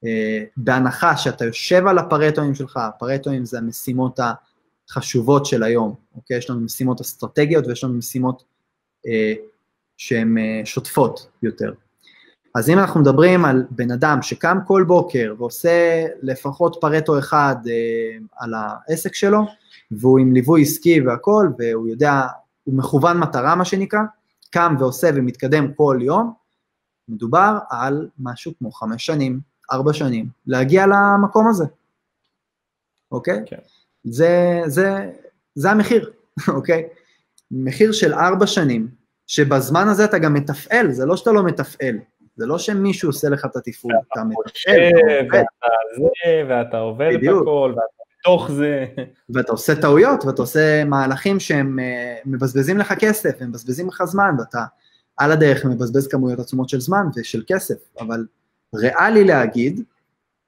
אה, בהנחה שאתה יושב על הפרטואים שלך, הפרטואים זה המשימות החשובות של היום, אוקיי? יש לנו משימות אסטרטגיות ויש לנו משימות אה, שהן אה, שוטפות יותר. אז אם אנחנו מדברים על בן אדם שקם כל בוקר ועושה לפחות פרטו אחד אה, על העסק שלו, והוא עם ליווי עסקי והכול, והוא יודע, הוא מכוון מטרה מה שנקרא, קם ועושה ומתקדם כל יום, מדובר על משהו כמו חמש שנים, ארבע שנים, להגיע למקום הזה, אוקיי? כן. זה, זה, זה המחיר, אוקיי? מחיר של ארבע שנים, שבזמן הזה אתה גם מתפעל, זה לא שאתה לא מתפעל, זה לא שמישהו עושה לך את התפעול, אתה מתפעל, ואתה זה, ואתה עובד את הכל, ואתה בתוך זה. ואתה עושה טעויות, ואתה עושה מהלכים שהם uh, מבזבזים לך כסף, הם מבזבזים לך זמן, ואתה על הדרך מבזבז כמויות עצומות של זמן ושל כסף, אבל ריאלי להגיד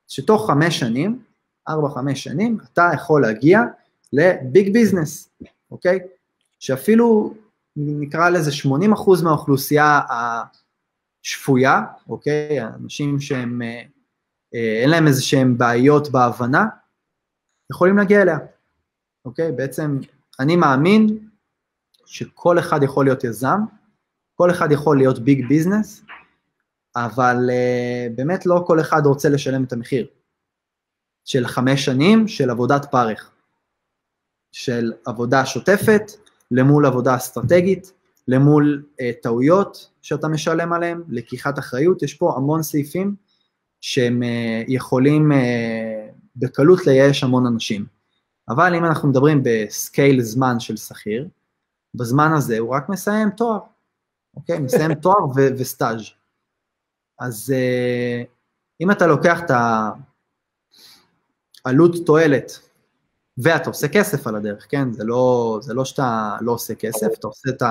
שתוך חמש שנים, ארבע, חמש שנים, אתה יכול להגיע לביג ביזנס, אוקיי? שאפילו נקרא לזה 80% מהאוכלוסייה השפויה, אוקיי? אנשים שהם, אה, אה, אין להם איזה שהם בעיות בהבנה, יכולים להגיע אליה, אוקיי? בעצם אני מאמין שכל אחד יכול להיות יזם, כל אחד יכול להיות ביג ביזנס, אבל uh, באמת לא כל אחד רוצה לשלם את המחיר של חמש שנים של עבודת פרך, של עבודה שוטפת למול עבודה אסטרטגית, למול uh, טעויות שאתה משלם עליהן, לקיחת אחריות, יש פה המון סעיפים שהם uh, יכולים uh, בקלות לייאש המון אנשים. אבל אם אנחנו מדברים בסקייל זמן של שכיר, בזמן הזה הוא רק מסיים תואר, אוקיי? מסיים תואר ו- וסטאז'. אז uh, אם אתה לוקח את העלות תועלת, ואתה עושה כסף על הדרך, כן? זה לא, זה לא שאתה לא עושה כסף, אתה עושה את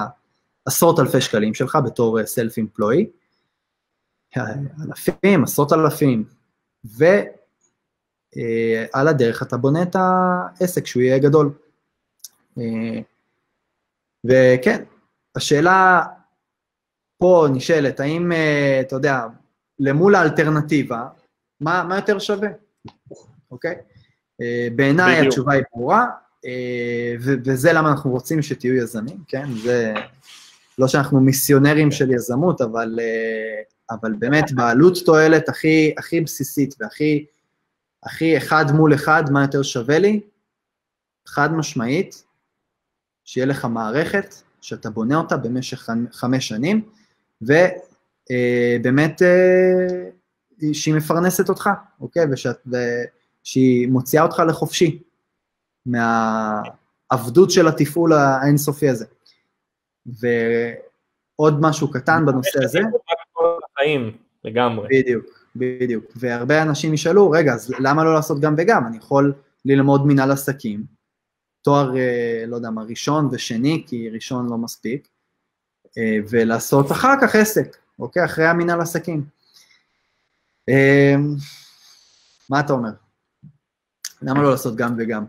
העשרות אלפי שקלים שלך בתור סלף אמפלואי, אלפים, עשרות אלפים, ועל uh, הדרך אתה בונה את העסק שהוא יהיה גדול. Uh, וכן, השאלה פה נשאלת, האם, אה, אתה יודע, למול האלטרנטיבה, מה, מה יותר שווה, אוקיי? אה, בעיניי התשובה היא ברורה, אה, וזה למה אנחנו רוצים שתהיו יזמים, כן? זה לא שאנחנו מיסיונרים של יזמות, אבל, אבל באמת בעלות תועלת הכי, הכי בסיסית והכי הכי אחד מול אחד, מה יותר שווה לי? חד משמעית, שיהיה לך מערכת שאתה בונה אותה במשך חמש שנים, ובאמת אה, שהיא מפרנסת אותך, אוקיי? ושאת, שהיא מוציאה אותך לחופשי מהעבדות של התפעול האינסופי הזה. ועוד משהו קטן בנושא הזה. החיים, לגמרי. בדיוק, בדיוק. והרבה אנשים ישאלו, רגע, אז למה לא לעשות גם וגם? אני יכול ללמוד מנהל עסקים, תואר, אה, לא יודע מה, ראשון ושני, כי ראשון לא מספיק, אה, ולעשות אחר כך עסק, אוקיי? אחרי המנהל עסקים. אה, מה אתה אומר? למה לא לעשות גם וגם?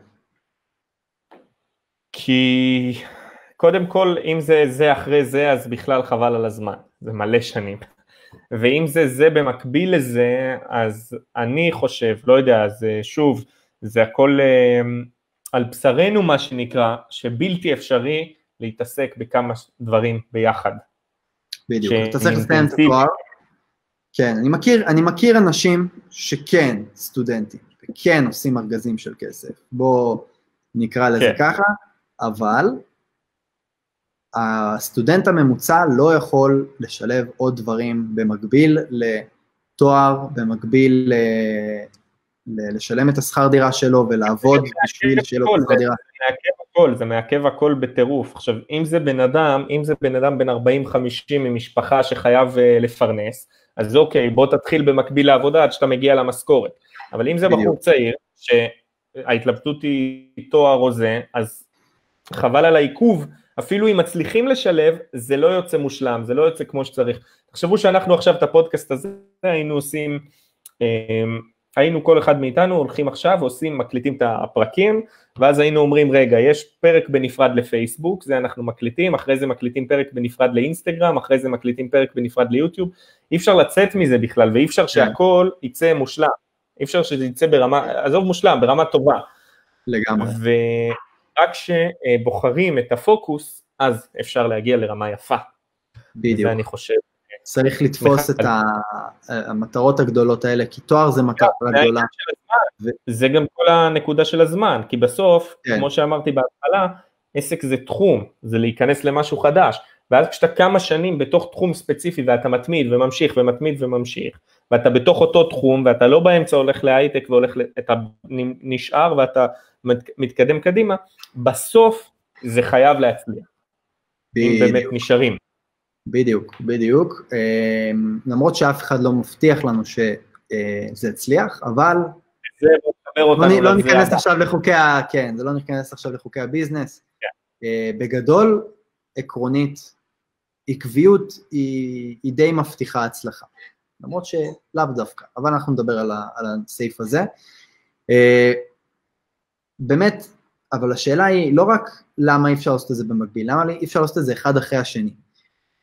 כי קודם כל, אם זה זה אחרי זה, אז בכלל חבל על הזמן, זה מלא שנים. ואם זה זה במקביל לזה, אז אני חושב, לא יודע, זה שוב, זה הכל אה, על בשרנו מה שנקרא, שבלתי אפשרי להתעסק בכמה דברים ביחד. בדיוק, אתה צריך לסיים את התואר. כן, אני מכיר, אני מכיר אנשים שכן סטודנטים, וכן עושים ארגזים של כסף, בוא נקרא לזה כן. ככה, אבל הסטודנט הממוצע לא יכול לשלב עוד דברים במקביל לתואר, במקביל ל... לשלם את השכר דירה שלו ולעבוד בשביל שיהיה לו את השכר דירה. זה מעכב הכל, זה מעכב הכל בטירוף. עכשיו, אם זה בן אדם, אם זה בן אדם בן 40-50 ממשפחה שחייב אה, לפרנס, אז אוקיי, בוא תתחיל במקביל לעבודה עד שאתה מגיע למשכורת. אבל אם זה בחור צעיר, שההתלבטות היא תואר או זה, אז חבל על העיכוב, אפילו אם מצליחים לשלב, זה לא יוצא מושלם, זה לא יוצא כמו שצריך. תחשבו שאנחנו עכשיו את הפודקאסט הזה היינו עושים, אמ, היינו כל אחד מאיתנו הולכים עכשיו ועושים, מקליטים את הפרקים, ואז היינו אומרים רגע, יש פרק בנפרד לפייסבוק, זה אנחנו מקליטים, אחרי זה מקליטים פרק בנפרד לאינסטגרם, אחרי זה מקליטים פרק בנפרד ליוטיוב, אי אפשר לצאת מזה בכלל, ואי אפשר כן. שהכל יצא מושלם, אי אפשר שזה יצא ברמה, עזוב מושלם, ברמה טובה. לגמרי. רק כשבוחרים את הפוקוס, אז אפשר להגיע לרמה יפה. בדיוק. וזה אני חושב. צריך לתפוס את המטרות הגדולות האלה, כי תואר זה מטרה גדולה. זה גם כל הנקודה של הזמן, כי בסוף, כן. כמו שאמרתי בהתחלה, עסק זה תחום, זה להיכנס למשהו חדש, ואז כשאתה כמה שנים בתוך תחום ספציפי ואתה מתמיד וממשיך ומתמיד וממשיך, ואתה בתוך אותו תחום ואתה לא באמצע הולך להייטק והולך, אתה נשאר ואתה מתקדם קדימה, בסוף זה חייב להצליח, אם באמת נשארים. בדיוק, בדיוק. אמ, למרות שאף אחד לא מבטיח לנו שזה אה, יצליח, אבל... זה לא, לא ניכנס עכשיו לחוקי ה... כן, זה לא ניכנס עכשיו לחוקי הביזנס. כן. אה, בגדול, עקרונית, עקביות היא, היא די מבטיחה הצלחה. למרות שלאו דווקא, אבל אנחנו נדבר על, ה, על הסעיף הזה. אה, באמת, אבל השאלה היא לא רק למה אי אפשר לעשות את זה במקביל, למה אי אפשר לעשות את זה אחד אחרי השני.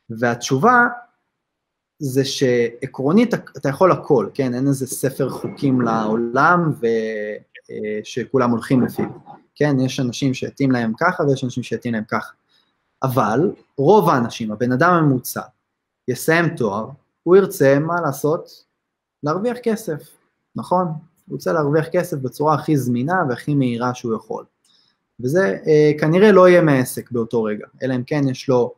והתשובה זה שעקרונית אתה יכול הכל, כן? אין איזה ספר חוקים לעולם ושכולם הולכים לפיו. כן, יש אנשים שיתאים להם ככה ויש אנשים שיתאים להם ככה. אבל רוב האנשים, הבן אדם הממוצע, יסיים תואר, הוא ירצה, מה לעשות? להרוויח כסף, נכון? הוא רוצה להרוויח כסף בצורה הכי זמינה והכי מהירה שהוא יכול. וזה אה, כנראה לא יהיה מעסק באותו רגע, אלא אם כן יש לו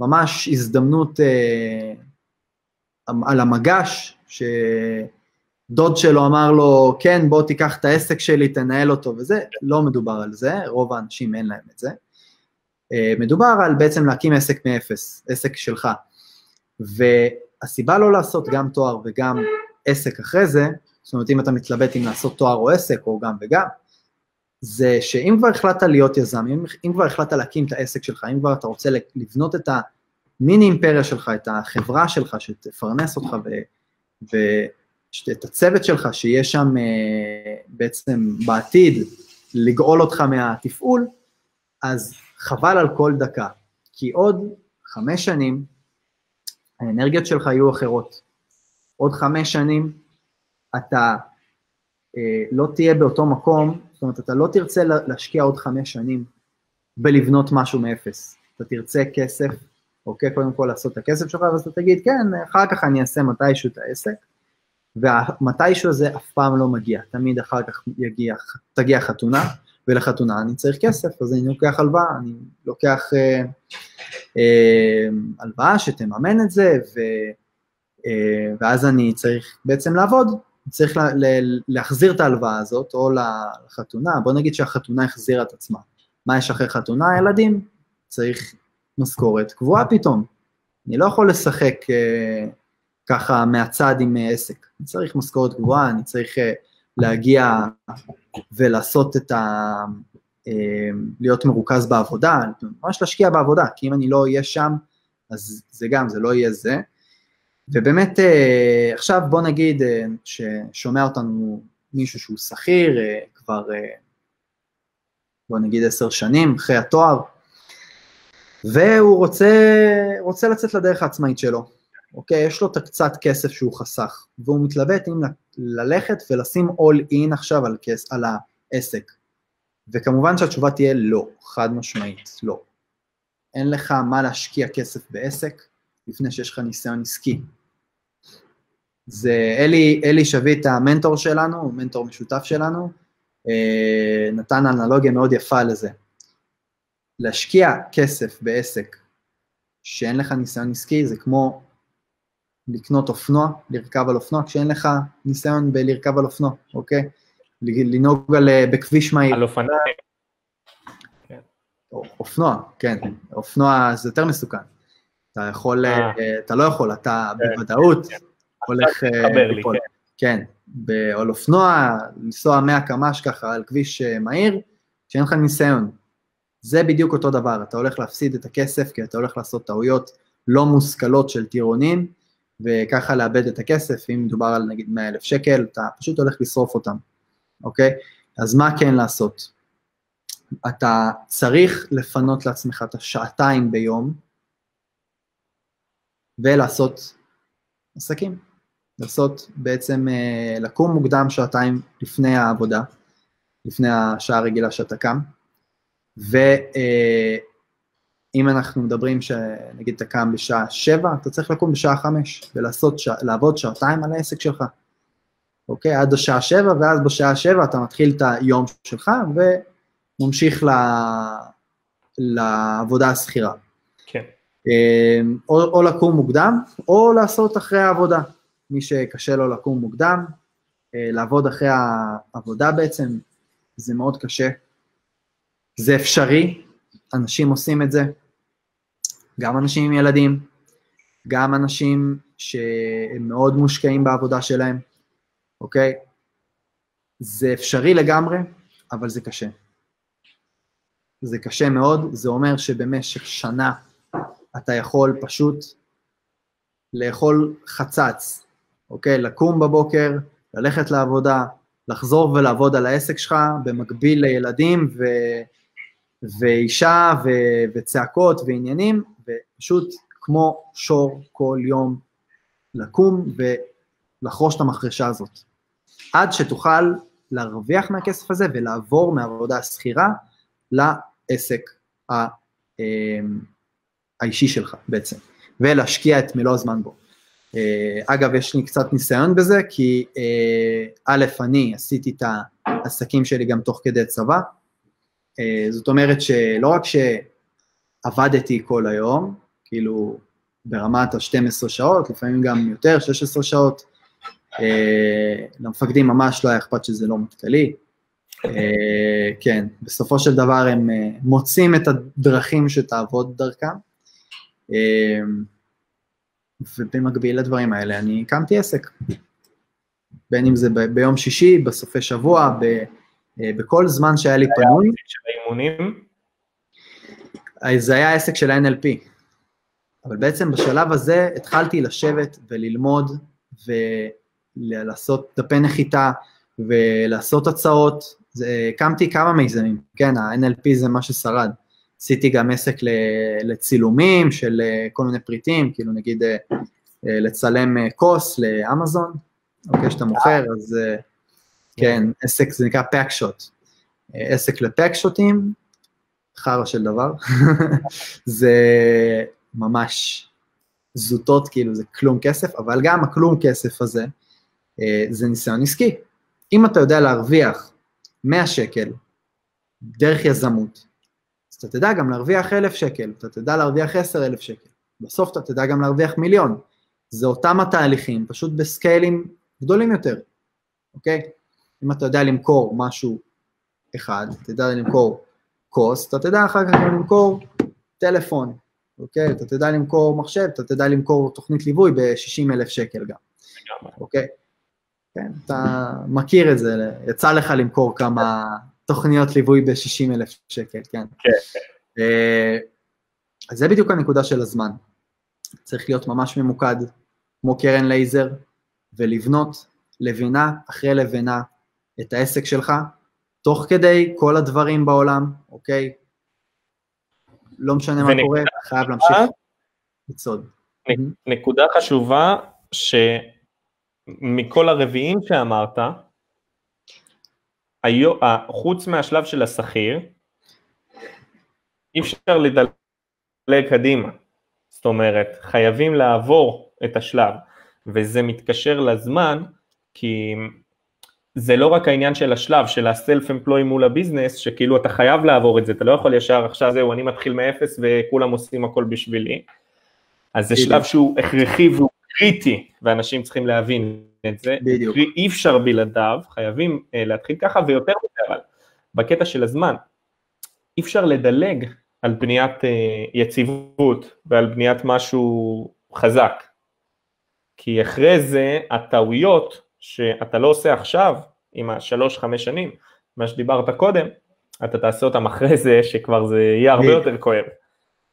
ממש הזדמנות אה, על המגש, שדוד שלו אמר לו, כן, בוא תיקח את העסק שלי, תנהל אותו וזה, לא מדובר על זה, רוב האנשים אין להם את זה. אה, מדובר על בעצם להקים עסק מאפס, עסק שלך. והסיבה לא לעשות גם תואר וגם עסק אחרי זה, זאת אומרת אם אתה מתלבט אם לעשות תואר או עסק או גם וגם, זה שאם כבר החלטת להיות יזם, אם, אם כבר החלטת להקים את העסק שלך, אם כבר אתה רוצה לבנות את המיני אימפריה שלך, את החברה שלך שתפרנס אותך ו, ואת הצוות שלך שיהיה שם אה, בעצם בעתיד לגאול אותך מהתפעול, אז חבל על כל דקה, כי עוד חמש שנים האנרגיות שלך יהיו אחרות. עוד חמש שנים אתה אה, לא תהיה באותו מקום, זאת אומרת, אתה לא תרצה להשקיע עוד חמש שנים בלבנות משהו מאפס. אתה תרצה כסף, אוקיי, קודם כל לעשות את הכסף שלך, ואז אתה תגיד, כן, אחר כך אני אעשה מתישהו את העסק, והמתישהו הזה אף פעם לא מגיע, תמיד אחר כך יגיע, תגיע חתונה, ולחתונה אני צריך כסף, אז אני לוקח הלוואה, אני לוקח אה, אה, הלוואה שתממן את זה, ו, אה, ואז אני צריך בעצם לעבוד צריך לה, לה, להחזיר את ההלוואה הזאת, או לחתונה, בוא נגיד שהחתונה החזירה את עצמה. מה יש אחרי חתונה? ילדים. צריך משכורת קבועה פתאום. אני לא יכול לשחק אה, ככה מהצד עם אה, עסק. אני צריך משכורת גבוהה, אני צריך אה, להגיע ולעשות את ה... אה, להיות מרוכז בעבודה, ממש להשקיע בעבודה, כי אם אני לא אהיה שם, אז זה גם, זה לא יהיה זה. ובאמת, אה, עכשיו בוא נגיד אה, ששומע אותנו מישהו שהוא שכיר, אה, כבר, בוא נגיד עשר שנים אחרי התואר, והוא רוצה, רוצה לצאת לדרך העצמאית שלו, אוקיי? יש לו את הקצת כסף שהוא חסך, והוא מתלבט אם ללכת ולשים all in עכשיו על, כס, על העסק. וכמובן שהתשובה תהיה לא, חד משמעית, לא. אין לך מה להשקיע כסף בעסק, לפני שיש לך ניסיון עסקי. זה אלי, אלי שביט המנטור שלנו, הוא מנטור משותף שלנו, אה, נתן אנלוגיה מאוד יפה לזה. להשקיע כסף בעסק שאין לך ניסיון עסקי זה כמו לקנות אופנוע, לרכב על אופנוע, כשאין לך ניסיון בלרכב על אופנוע, אוקיי? לנהוג על, אה, בכביש מהיר. על אופניים. אופנוע, כן, אופנוע זה יותר מסוכן. אתה יכול, אה. אה, אתה לא יכול, אתה כן, בוודאות כן, הולך... אה, ליפול. כן, על אופנוע, לנסוע 100 קמ"ש ככה על כביש מהיר, שאין לך ניסיון. זה בדיוק אותו דבר, אתה הולך להפסיד את הכסף כי אתה הולך לעשות טעויות לא מושכלות של טירונים, וככה לאבד את הכסף, אם מדובר על נגיד 100 אלף שקל, אתה פשוט הולך לשרוף אותם, אוקיי? אז מה כן לעשות? אתה צריך לפנות לעצמך את השעתיים ביום ולעשות עסקים. לעשות בעצם, אה, לקום מוקדם שעתיים לפני העבודה, לפני השעה הרגילה שאתה קם, ואם אה, אנחנו מדברים שנגיד אתה קם בשעה שבע, אתה צריך לקום בשעה חמש ולעשות, לעבוד שעתיים על העסק שלך, אוקיי? עד השעה שבע, ואז בשעה שבע אתה מתחיל את היום שלך, ו... ממשיך ל... לעבודה השכירה. אמ, או, או לקום מוקדם, או לעשות אחרי העבודה. מי שקשה לו לקום מוקדם, אה, לעבוד אחרי העבודה בעצם, זה מאוד קשה. זה אפשרי, אנשים עושים את זה, גם אנשים עם ילדים, גם אנשים שהם מאוד מושקעים בעבודה שלהם, אוקיי? זה אפשרי לגמרי, אבל זה קשה. זה קשה מאוד, זה אומר שבמשך שנה אתה יכול פשוט לאכול חצץ, אוקיי? לקום בבוקר, ללכת לעבודה, לחזור ולעבוד על העסק שלך במקביל לילדים ו... ואישה ו... וצעקות ועניינים, ופשוט כמו שור כל יום לקום ולחרוש את המחרשה הזאת. עד שתוכל להרוויח מהכסף הזה ולעבור מעבודה שכירה העסק אמ, האישי שלך בעצם, ולהשקיע את מלוא הזמן בו. אה, אגב, יש לי קצת ניסיון בזה, כי אה, א', אני עשיתי את העסקים שלי גם תוך כדי צבא, אה, זאת אומרת שלא רק שעבדתי כל היום, כאילו ברמת ה-12 שעות, לפעמים גם יותר, 16 שעות, למפקדים ממש לא היה אכפת שזה לא מטכ"לי, כן, בסופו של דבר הם מוצאים את הדרכים שתעבוד דרכם. אה, ובמקביל לדברים האלה אני הקמתי עסק. בין אם זה ב- ביום שישי, בסופי שבוע, ב- בכל זמן שהיה לי פנוי. של האימונים? זה היה עסק של ה-NLP. אבל בעצם בשלב הזה התחלתי לשבת וללמוד ולעשות דפי נחיתה ולעשות הצעות זה, הקמתי כמה מיזמים, כן, ה-NLP זה מה ששרד. עשיתי גם עסק לצילומים של אה, כל מיני פריטים, כאילו נגיד אה, אה, לצלם כוס לאמזון, אוקיי, שאתה מוכר, אז כן, עסק, זה נקרא pack shot. עסק ל pack shot ים, חרא של דבר, זה ממש זוטות, כאילו זה כלום כסף, אבל גם הכלום כסף הזה, זה ניסיון עסקי. אם אתה יודע להרוויח 100 שקל דרך יזמות, אז אתה תדע גם להרוויח 1,000 שקל, אתה תדע להרוויח 10,000 שקל, בסוף אתה תדע גם להרוויח מיליון. זה אותם התהליכים, פשוט בסקיילים גדולים יותר, אוקיי? אם אתה יודע למכור משהו אחד, אתה יודע למכור כוס, אתה תדע אחר כך גם למכור טלפון, אוקיי? אתה תדע למכור מחשב, אתה תדע למכור תוכנית ליווי ב-60 אלף שקל גם, אוקיי? כן, אתה מכיר את זה, יצא לך למכור כמה תוכניות ליווי ב-60 אלף שקל, כן. כן. אה, אז זה בדיוק הנקודה של הזמן. צריך להיות ממש ממוקד, כמו קרן לייזר, ולבנות לבנה אחרי לבנה את העסק שלך, תוך כדי כל הדברים בעולם, אוקיי? לא משנה מה קורה, חייב להמשיך לצעוד. נקודה חשובה, שמכל הרביעים שאמרת, חוץ מהשלב של השכיר, אי אפשר לדלג קדימה. זאת אומרת, חייבים לעבור את השלב, וזה מתקשר לזמן, כי זה לא רק העניין של השלב, של הסלף אמפלוי מול הביזנס, שכאילו אתה חייב לעבור את זה, אתה לא יכול ישר עכשיו זהו, אני מתחיל מאפס וכולם עושים הכל בשבילי. אז זה שלב שהוא הכרחי והוא קריטי, ואנשים צריכים להבין את זה. בדיוק. אי אפשר בלעדיו, חייבים uh, להתחיל ככה, ויותר מזה אבל, בקטע של הזמן, אי אפשר לדלג על בניית uh, יציבות ועל בניית משהו חזק. כי אחרי זה הטעויות שאתה לא עושה עכשיו, עם השלוש חמש שנים, מה שדיברת קודם, אתה תעשה אותם אחרי זה, שכבר זה יהיה הרבה יותר כואב.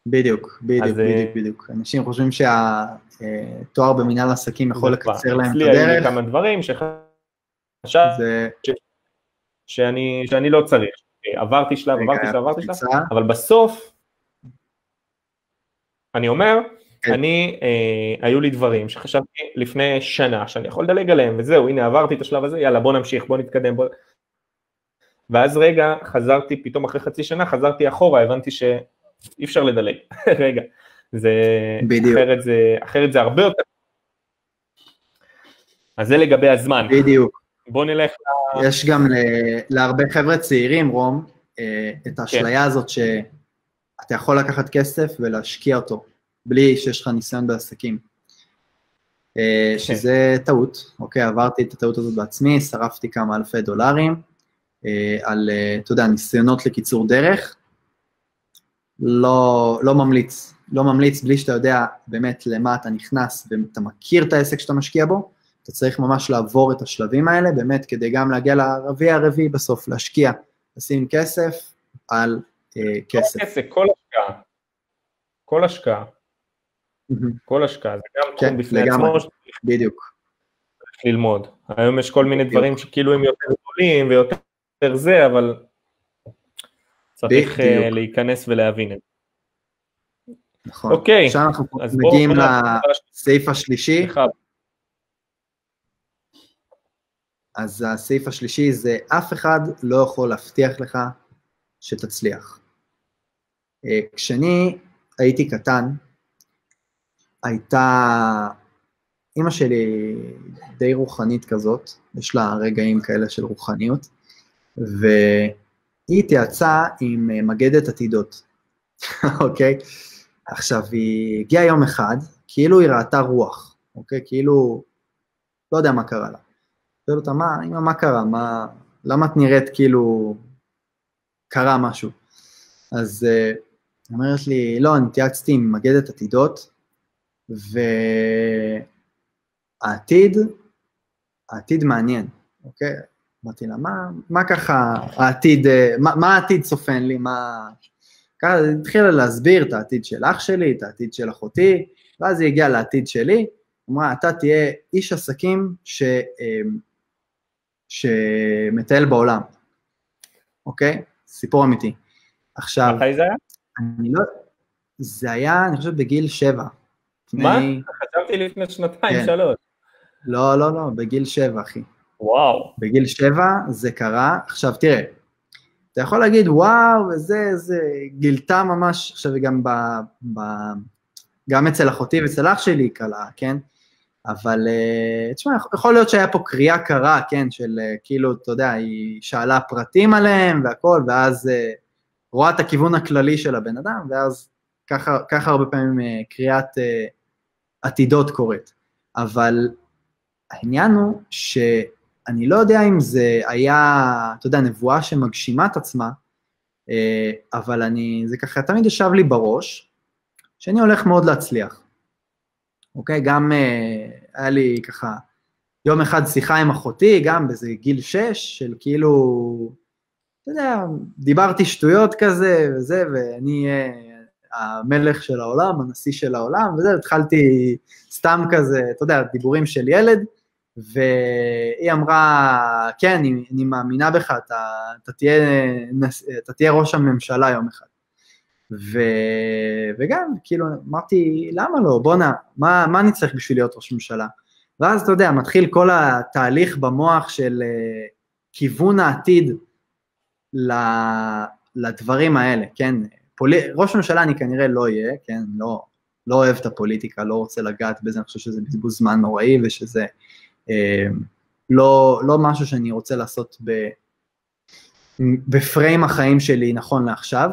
בדיוק, בדיוק, אז, בדיוק, בדיוק. אנשים חושבים שהתואר במנהל עסקים יכול לקצר להם את הדרך. אצלי היו כמה דברים שחשבתי. ש... שאני, שאני לא צריך. עברתי שלב, עברתי שלב, עברתי שלב, אבל בסוף, אני אומר, כן. אני, אה, היו לי דברים שחשבתי לפני שנה שאני יכול לדלג עליהם וזהו, הנה עברתי את השלב הזה, יאללה בוא נמשיך, בוא נתקדם, בוא... ואז רגע חזרתי, פתאום אחרי חצי שנה חזרתי אחורה, הבנתי שאי אפשר לדלג, רגע, זה, בדיוק. אחרת זה, אחרת זה הרבה יותר. אז זה לגבי הזמן. בדיוק. בוא נלך ל... יש גם ל... להרבה חבר'ה צעירים, רום, אה, את האשליה כן. הזאת שאתה יכול לקחת כסף ולהשקיע אותו. בלי שיש לך ניסיון בעסקים. אה, כן. שזה טעות, אוקיי, עברתי את הטעות הזאת בעצמי, שרפתי כמה אלפי דולרים אה, על, אתה יודע, ניסיונות לקיצור דרך. לא, לא ממליץ, לא ממליץ בלי שאתה יודע באמת למה אתה נכנס ואתה מכיר את העסק שאתה משקיע בו, אתה צריך ממש לעבור את השלבים האלה, באמת כדי גם להגיע לרביעי הרביעי בסוף, להשקיע, לשים כסף על אה, כסף. כל כסף, כל השקעה, כל השקעה, כל השקעה, זה גם תחום כן, בפני עצמו, בדיוק. ללמוד. היום יש כל מיני דברים שכאילו הם יותר גדולים ויותר זה, אבל צריך אה, להיכנס ולהבין את זה. נכון. אוקיי. עכשיו אנחנו מגיעים לסעיף השלישי. אז הסעיף השלישי זה אף אחד לא יכול להבטיח לך שתצליח. אה, כשאני הייתי קטן, הייתה, אימא שלי די רוחנית כזאת, יש לה רגעים כאלה של רוחניות, והיא התייעצה עם אה, מגדת עתידות, אוקיי? עכשיו, היא הגיעה יום אחד, כאילו היא ראתה רוח, אוקיי? כאילו, לא יודע מה קרה לה. שואל אותה, מה, אמא, מה קרה? מה, למה את נראית כאילו קרה משהו? אז אה, היא uh, אומרת לי, לא, אני התייעצתי עם מגדת עתידות, והעתיד, העתיד מעניין, אוקיי? אמרתי לה, מה, מה ככה העתיד, מה, מה העתיד צופן לי, מה... ככה התחילה להסביר את העתיד של אח שלי, את העתיד של אחותי, ואז היא הגיעה לעתיד שלי, אמרה, אתה תהיה איש עסקים ש... אמ, שמטייל בעולם, אוקיי? סיפור אמיתי. עכשיו... מתי זה היה? אני לא... זה היה, אני חושב, בגיל שבע, מה? חשבתי לפני שנתיים, כן. שלוש. לא, לא, לא, בגיל שבע, אחי. וואו. בגיל שבע זה קרה. עכשיו, תראה, אתה יכול להגיד, וואו, וזה, זה, גילתה ממש, עכשיו גם ב... ב גם אצל אחותי ואצל אח שלי היא קלה, כן? אבל uh, תשמע, יכול להיות שהיה פה קריאה קרה, כן, של uh, כאילו, אתה יודע, היא שאלה פרטים עליהם והכל, ואז uh, רואה את הכיוון הכללי של הבן אדם, ואז ככה, ככה הרבה פעמים קריאת עתידות קורית. אבל העניין הוא אני לא יודע אם זה היה, אתה יודע, נבואה שמגשימה את עצמה, אה, אבל אני, זה ככה תמיד ישב לי בראש, שאני הולך מאוד להצליח. אוקיי? גם אה, היה לי ככה יום אחד שיחה עם אחותי, גם באיזה גיל שש, של כאילו, אתה יודע, דיברתי שטויות כזה וזה, ואני אהיה המלך של העולם, הנשיא של העולם, וזה, התחלתי סתם כזה, אתה יודע, דיבורים של ילד, והיא אמרה, כן, אני, אני מאמינה בך, אתה, אתה, תהיה, אתה תהיה ראש הממשלה יום אחד. ו, וגם, כאילו, אמרתי, למה לא? בואנה, מה, מה אני צריך בשביל להיות ראש ממשלה? ואז, אתה יודע, מתחיל כל התהליך במוח של uh, כיוון העתיד לדברים האלה, כן? פול... ראש ממשלה אני כנראה לא אהיה, כן? לא, לא אוהב את הפוליטיקה, לא רוצה לגעת בזה, אני חושב שזה בזבוז זמן נוראי ושזה אה, לא, לא משהו שאני רוצה לעשות ב, בפריים החיים שלי נכון לעכשיו,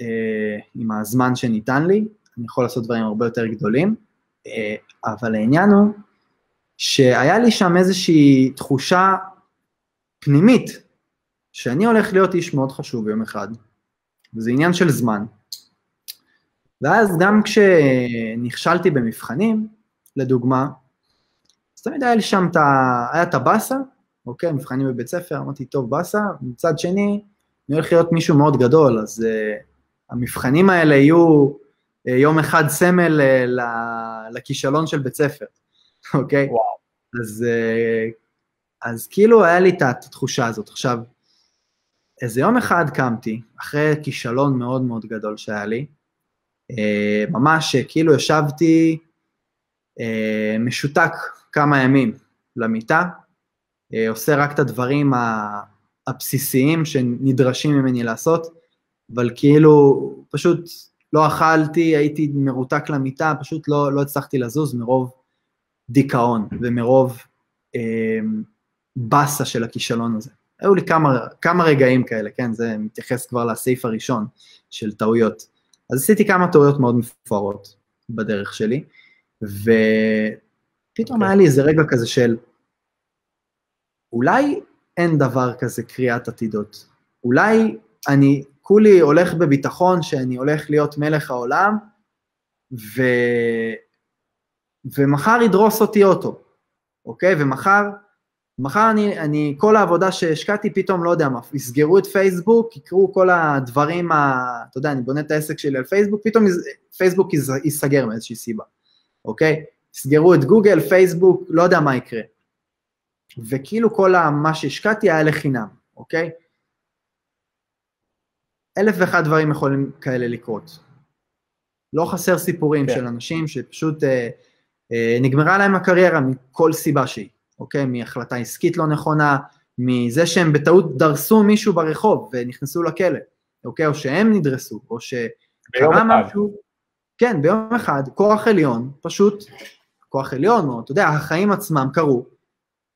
אה, עם הזמן שניתן לי, אני יכול לעשות דברים הרבה יותר גדולים, אה, אבל העניין הוא שהיה לי שם איזושהי תחושה פנימית, שאני הולך להיות איש מאוד חשוב יום אחד, וזה עניין של זמן. ואז גם כשנכשלתי במבחנים, לדוגמה, תמיד היה לי שם את ה... היה את הבאסה, אוקיי, מבחנים בבית ספר, אמרתי, טוב, באסה, מצד שני, אני הולך להיות מישהו מאוד גדול, אז uh, המבחנים האלה יהיו uh, יום אחד סמל uh, לכישלון של בית ספר, אוקיי? וואו. אז, uh, אז כאילו היה לי את התחושה הזאת. עכשיו, איזה יום אחד קמתי, אחרי כישלון מאוד מאוד גדול שהיה לי, אה, ממש כאילו ישבתי אה, משותק כמה ימים למיטה, אה, עושה רק את הדברים הבסיסיים שנדרשים ממני לעשות, אבל כאילו פשוט לא אכלתי, הייתי מרותק למיטה, פשוט לא, לא הצלחתי לזוז מרוב דיכאון ומרוב אה, באסה של הכישלון הזה. היו לי כמה, כמה רגעים כאלה, כן, זה מתייחס כבר לסעיף הראשון של טעויות. אז עשיתי כמה טעויות מאוד מפוארות בדרך שלי, ופתאום okay. אוקיי. היה לי איזה רגע כזה של, אולי אין דבר כזה קריאת עתידות. אולי אני כולי הולך בביטחון שאני הולך להיות מלך העולם, ו... ומחר ידרוס אותי אוטו, אוקיי? ומחר מחר אני, אני, כל העבודה שהשקעתי פתאום, לא יודע מה, יסגרו את פייסבוק, יקרו כל הדברים, ה, אתה יודע, אני בונה את העסק שלי על פייסבוק, פתאום פייסבוק ייסגר מאיזושהי סיבה, אוקיי? יסגרו את גוגל, פייסבוק, לא יודע מה יקרה. וכאילו כל מה שהשקעתי היה לחינם, אוקיי? אלף ואחד דברים יכולים כאלה לקרות. לא חסר סיפורים כן. של אנשים שפשוט אה, אה, נגמרה להם הקריירה מכל סיבה שהיא. אוקיי? מהחלטה עסקית לא נכונה, מזה שהם בטעות דרסו מישהו ברחוב ונכנסו לכלא, אוקיי? או שהם נדרסו, או שקרה משהו. כן, ביום אחד, כוח עליון, פשוט, כוח עליון, או אתה יודע, החיים עצמם קרו,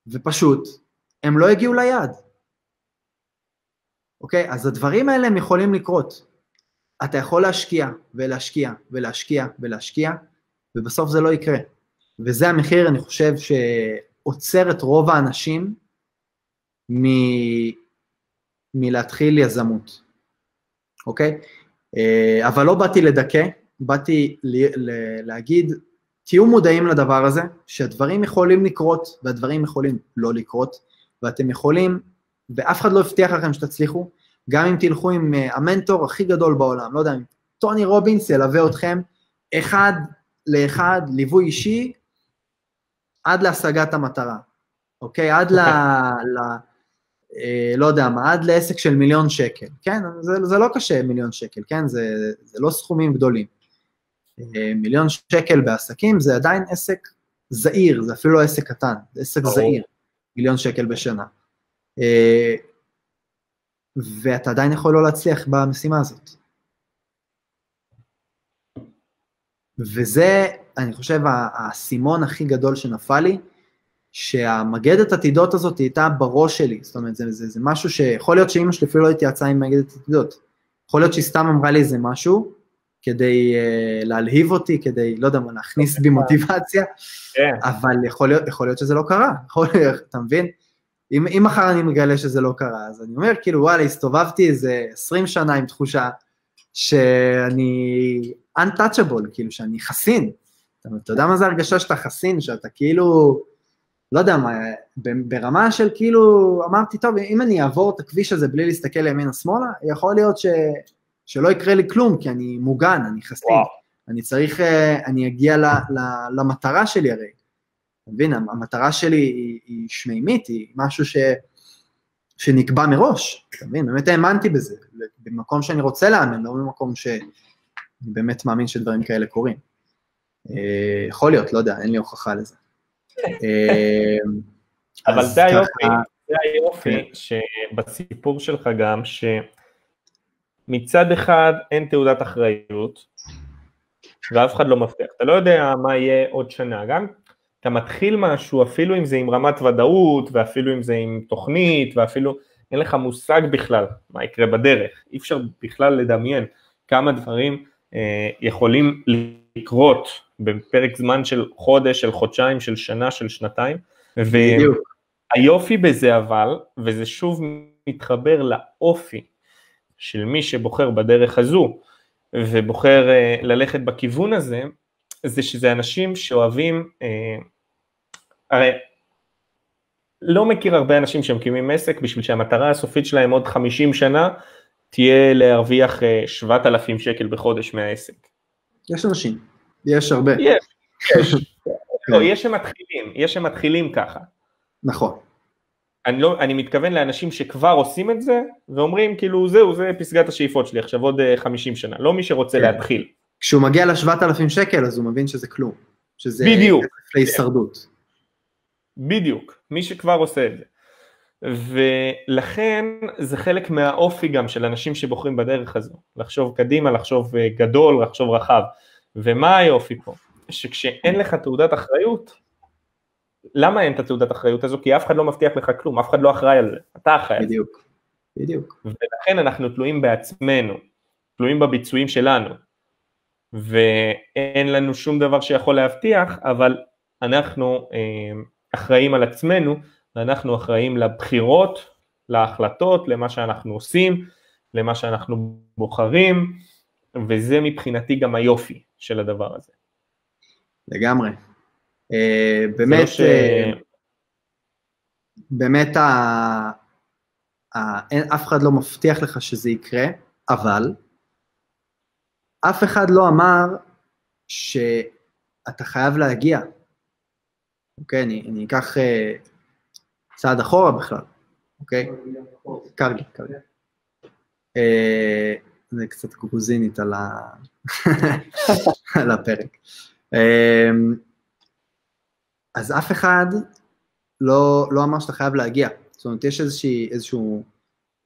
ופשוט, הם לא הגיעו ליעד. אוקיי? אז הדברים האלה הם יכולים לקרות. אתה יכול להשקיע, ולהשקיע, ולהשקיע, ולהשקיע, ובסוף זה לא יקרה. וזה המחיר, אני חושב, ש... עוצר את רוב האנשים מ... מלהתחיל יזמות, אוקיי? אה, אבל לא באתי לדכא, באתי ל... ל... להגיד, תהיו מודעים לדבר הזה, שהדברים יכולים לקרות והדברים יכולים לא לקרות, ואתם יכולים, ואף אחד לא הבטיח לכם שתצליחו, גם אם תלכו עם אה, המנטור הכי גדול בעולם, לא יודע, אם טוני רובינס ילווה אתכם אחד לאחד, ליווי אישי, עד להשגת המטרה, אוקיי? עד ל... אוקיי. ל אה, לא יודע מה, עד לעסק של מיליון שקל, כן? זה, זה לא קשה מיליון שקל, כן? זה, זה לא סכומים גדולים. אה, מיליון שקל בעסקים זה עדיין עסק זעיר, זה אפילו לא עסק קטן, זה עסק ברור. זעיר, מיליון שקל בשנה. אה, ואתה עדיין יכול לא להצליח במשימה הזאת. וזה אני חושב, האסימון הכי גדול שנפל לי, שהמגדת עתידות הזאת הייתה בראש שלי, זאת אומרת, זה, זה, זה משהו שיכול להיות שאימא שלי אפילו לא התייעצה עם מגדת עתידות, יכול להיות שהיא סתם אמרה לי איזה משהו, כדי uh, להלהיב אותי, כדי, לא יודע מה, להכניס בי מוטיבציה, כן. אבל יכול להיות, יכול להיות שזה לא קרה, יכול להיות, אתה מבין? אם, אם מחר אני מגלה שזה לא קרה, אז אני אומר, כאילו, וואלה, הסתובבתי איזה 20 שנה עם תחושה שאני untouchable, כאילו, שאני חסין. אתה, אתה יודע מה זה הרגשה שאתה חסין, שאתה כאילו, לא יודע מה, ברמה של כאילו, אמרתי, טוב, אם אני אעבור את הכביש הזה בלי להסתכל לימינה-שמאלה, יכול להיות ש, שלא יקרה לי כלום, כי אני מוגן, אני חסין. אני צריך, אה, אני אגיע ל, ל, למטרה שלי הרי. אתה מבין, המטרה שלי היא, היא שמימית, היא משהו ש, שנקבע מראש, אתה מבין, באמת האמנתי בזה, במקום שאני רוצה להאמין, לא במקום שאני באמת מאמין שדברים כאלה קורים. אה, יכול להיות, לא יודע, אין לי הוכחה לזה. אה, אבל זה היופי, זה היופי כן. שבסיפור שלך גם, שמצד אחד אין תעודת אחריות, ואף אחד לא מבטיח, אתה לא יודע מה יהיה עוד שנה, גם אתה מתחיל משהו, אפילו אם זה עם רמת ודאות, ואפילו אם זה עם תוכנית, ואפילו אין לך מושג בכלל מה יקרה בדרך, אי אפשר בכלל לדמיין כמה דברים אה, יכולים לקרות בפרק זמן של חודש, של חודשיים, של שנה, של שנתיים, והיופי בזה אבל, וזה שוב מתחבר לאופי של מי שבוחר בדרך הזו, ובוחר אה, ללכת בכיוון הזה, זה שזה אנשים שאוהבים, אה, הרי לא מכיר הרבה אנשים שמקימים עסק בשביל שהמטרה הסופית שלהם עוד 50 שנה תהיה להרוויח 7,000 אה, שקל בחודש מהעסק. יש אנשים, יש הרבה. יש, יש. לא, יש שמתחילים, יש שמתחילים ככה. נכון. אני, לא, אני מתכוון לאנשים שכבר עושים את זה, ואומרים כאילו זהו, זה פסגת השאיפות שלי עכשיו עוד 50 שנה, לא מי שרוצה כן. להתחיל. כשהוא מגיע ל-7,000 שקל אז הוא מבין שזה כלום, שזה בדיוק. להישרדות. בדיוק, מי שכבר עושה את זה. ולכן זה חלק מהאופי גם של אנשים שבוחרים בדרך הזו, לחשוב קדימה, לחשוב אה, גדול, לחשוב רחב. ומה היופי פה? שכשאין לך תעודת אחריות, למה אין את התעודת אחריות הזו? כי אף אחד לא מבטיח לך כלום, אף אחד לא אחראי על זה, אתה אחראי על זה. בדיוק, בדיוק. ולכן אנחנו תלויים בעצמנו, תלויים בביצועים שלנו. ואין לנו שום דבר שיכול להבטיח, אבל אנחנו אה, אחראים על עצמנו, ואנחנו אחראים לבחירות, להחלטות, למה שאנחנו עושים, למה שאנחנו בוחרים, וזה מבחינתי גם היופי של הדבר הזה. לגמרי. באמת, ש... uh, באמת ה... ה... אין, אף אחד לא מבטיח לך שזה יקרה, אבל אף אחד לא אמר שאתה חייב להגיע. אוקיי, אני, אני אקח uh, צעד אחורה בכלל, אוקיי? קרגי, קרגי. Uh, זה קצת גרוזינית על, ה... על הפרק. Uh, אז אף אחד לא, לא אמר שאתה חייב להגיע. זאת אומרת, יש איזושהי, איזשהו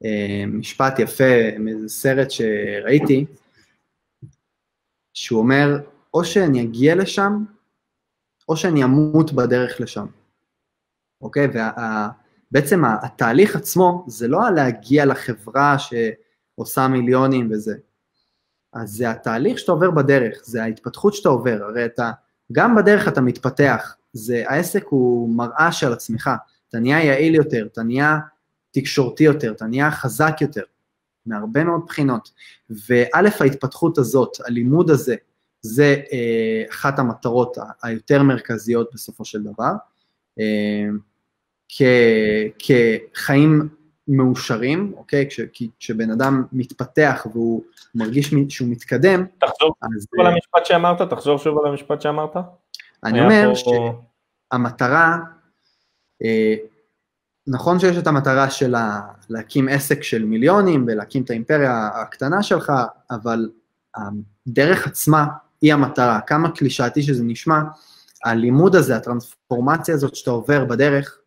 אה, משפט יפה מאיזה סרט שראיתי, שהוא אומר, או שאני אגיע לשם, או שאני אמות בדרך לשם. אוקיי? ובעצם התהליך עצמו זה לא להגיע לחברה שעושה מיליונים וזה. אז זה התהליך שאתה עובר בדרך, זה ההתפתחות שאתה עובר, הרי אתה, גם בדרך אתה מתפתח, זה, העסק הוא מראה של עצמך, אתה נהיה יעיל יותר, אתה נהיה תקשורתי יותר, אתה נהיה חזק יותר, מהרבה מאוד בחינות. וא', ההתפתחות הזאת, הלימוד הזה, זה אה, אחת המטרות היותר מרכזיות בסופו של דבר. אה, כ, כחיים מאושרים, אוקיי? כש, כשבן אדם מתפתח והוא מרגיש שהוא מתקדם, תחזור אז, שוב על אה, המשפט שאמרת, תחזור שוב על המשפט שאמרת. אני אומר פה... שהמטרה, אה, נכון שיש את המטרה של להקים עסק של מיליונים ולהקים את האימפריה הקטנה שלך, אבל הדרך עצמה היא המטרה. כמה קלישאתי שזה נשמע, הלימוד הזה, הטרנספורמציה הזאת שאתה עובר בדרך,